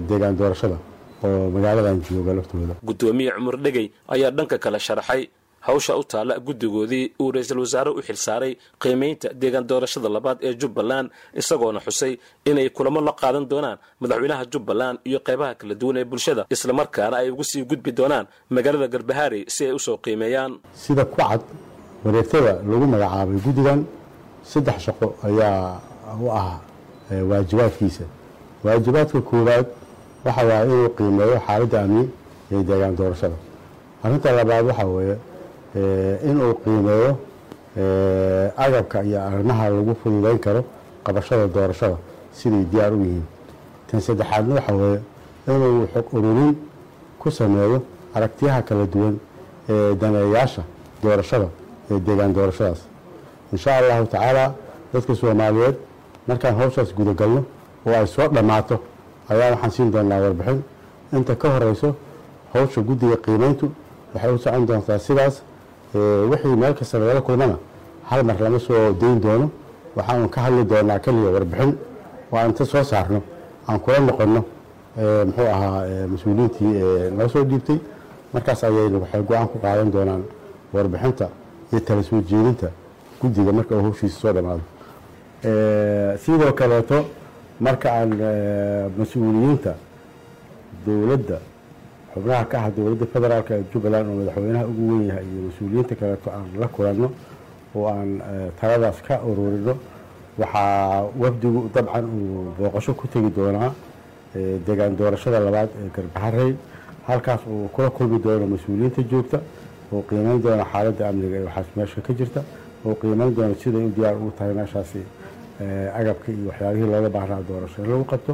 Q: deegaan doorashada oo magaaladan jooga laftooda
L: guddoomiye cumar dhegey ayaa dhanka kale sharaxay hawsha u taalla guddigoodii uu ra'iisul wasaare u xilsaaray qiimaynta deegaan doorashada labaad ee jubbaland isagoona xusay inay kulamo la qaadan doonaan madaxweynaha jubbaland iyo qaybaha kala duwan ee bulshada islamarkaana ay ugu sii gudbi doonaan magaalada garbahaarey si ay u soo qiimeeyaan.
Q: Sida ku cad wareegtada lagu magacaabay guddigan saddex shaqo ayaa u ah waajibaadkiisa. Waajibaadka koowaad waxa waaya inuu qiimeeyo xaaladda amni ee deegaan doorashada. Arrinta labaad waxaa weeye inuu qiimeeyo agabka iyo arrimaha lagu fududayn karo qabashada doorashada siday diyaar u yihiin. Tan saddexaadna waxaa weeye inuu xog ururin ku sameeyo aragtiyaha kala duwan ee daneeyaasha doorashada ee deegaan doorashadaas. Insha allahu tacaala dadka soomaaliyeed markaan hawshaas gudagalno oo ay soo dhammaato ayaa waxaan siin doonaa warbixin. Inta ka horeyso hawsha guddiga qiimayntu waxay u socon doontaa sidaas wixii meel kasta lagala kulmana hal mar lama soo dayn doono. Waxaanu ka hadli doonaa keliya warbixin. Oo aan inta soo saarno aan kula noqonno. Muxuu ahaa mas'uuliyiintii noo soo dhiibtay. Markaas ayaynu waxay go'aan ku qaadan doonaan warbixinta iyo tala soo jeedinta guddiga marka uu hawshiisa soo dhammaado sidoo kaleeto marka aan mas'uuliyiinta dowladda xubnaha ka ah dowladda federaalk ee jubbaland oo madaxweynaha ugu weyn yahay iyo mas'uuliyiinta kaleeto aan la kulanno oo aan taladaas ka ururino waxaa wafdigu dabcan uu booqasho ku tegi doonaa deegaan doorashada labaad ee garbaharey halkaas uu kula kulmi doono mas'uuliyiinta joogta oo qiimeyn doona xaaladda amniga ee waxaas meesha ka jirta oo qiimeyn doona siday u diyaar ugu tahay meeshaasi agabka iyo waxyaabihii looga baahnaa doorasho in lagu qabto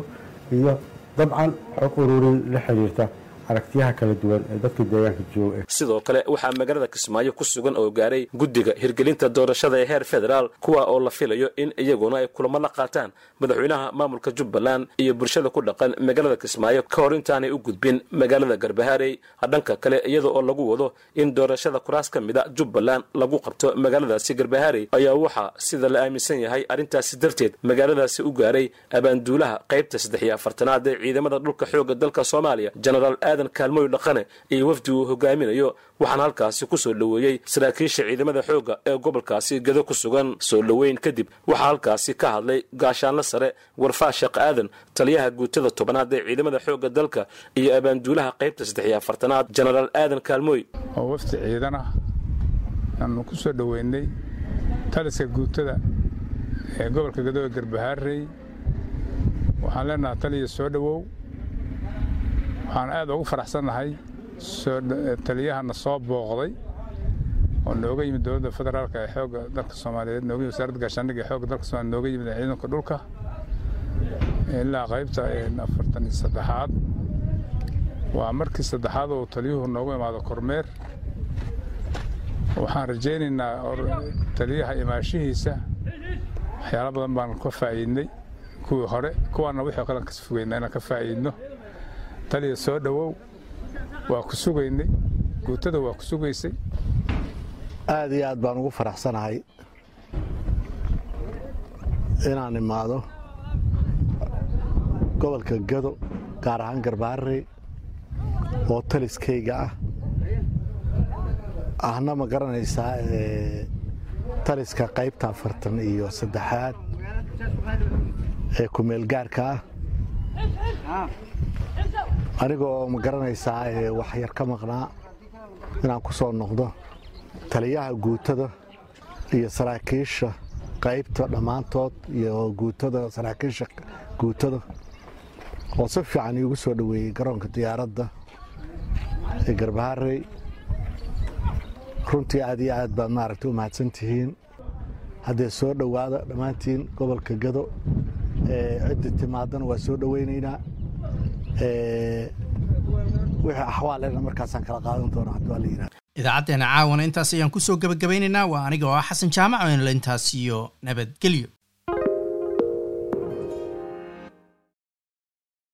Q: iyo dabcan xog ururin la xiriirta aragtiyaha kala duwan ee dadka deegaanka jooga
L: sidoo kale waxaa magaalada kismaayo ku sugan oo gaaray guddiga hirgelinta doorashada ee heer federaal kuwa oo la filayo in iyaguna ay kulamo la qaataan madaxweynaha maamulka jubbaland iyo bulshada ku dhaqan magaalada kismaayo. Ka hor intaanay u gudbin magaalada garbahaarey dhanka kale iyada oo lagu wado in doorashada kuraas ka mida jubbaland lagu qabto magaaladaasi garbahaarey ayaa waxaa sida la aaminsan yahay arrintaasi darteed. Magaaladaasi u gaaray abaanduulaha qaybta saddex iyo afartanaad ee ciidamada dhulka xoogga dalka soomaaliya genaraal kaalmooy dhaqane iyo wafdi uu hogaaminayo waxaana halkaasi ku soo dhoweeyey saraakiisha ciidamada xoogga ee gobolkaasi gado ku sugan. Soo dhoweyn kadib waxaa halkaasi ka hadlay gaashaanla sare warfaa sheekh aadan taliyaha guutada tobanaad ee ciidamada xoogga dalka iyo abaanduulaha qaybta saddex iyo afartanaad genaraal aadan kaalmooy
R: oo wafdi ciidan ah aanu ku soo dhoweynay taliska guutada ee gobolka gado ee garbahaarey. Waxaan leenaha taliya soo dhowow waxaan aad ugu faraxsannahay taliyahana soo booqday oo nooga yimid dowladda federaalk ee xoogga dalka soomaaliyeed nooga yimid wasaaradda gaashaandhigga ee xoogga dalka soomaliya nooga yimid ciidanka dhulka ilaa qaybta afartan iyo saddexaad. Waa markii saddexaad oo taliyuhu noogu imaado kormeer. Waxaan rajaynaynaa taliyaha imaashihiisa. Waxyaalo badan baan ka faa'iidnay kuwii hore kuwaana wixii kale ka fogeynaa inaan ka faa'iidno taliya soo dhowow waa ku sugaynay. Guutada waa ku sugaysay.
S: Aad iyo aad baan ugu faraxsanahay. Inaan imaado gobolka gado gaar ahaan garbaarey oo taliskayga ah. Ahna ma garanaysaa taliska qaybta afartan iyo saddexaad ee kumeelgaarka ah anigoo ma garanaysaa wax yar ka maqnaa inaan ku soo noqdo taliyaha guutada iyo saraakiisha qaybta dhammaantood iyo guutada saraakiisha guutada oo si fiican iigu soo dhoweeyey garoonka diyaaradda ee garbaharey. Runtii aad iyo aad baad maaragtay u mahadsan tihiin. Haddee soo dhowaada dhammaantiin gobolka gado ciddi timaadana waa soo dhoweynaynaa wixii axwaalena markaasaan kala qaadan doona haddii la yidhahda
A: idaacaddeena caawana intaas ayaan ku soo gebagabaynaynaa waa aniga oo ah xasan jaamac oonla intaas iyo nabadgelyo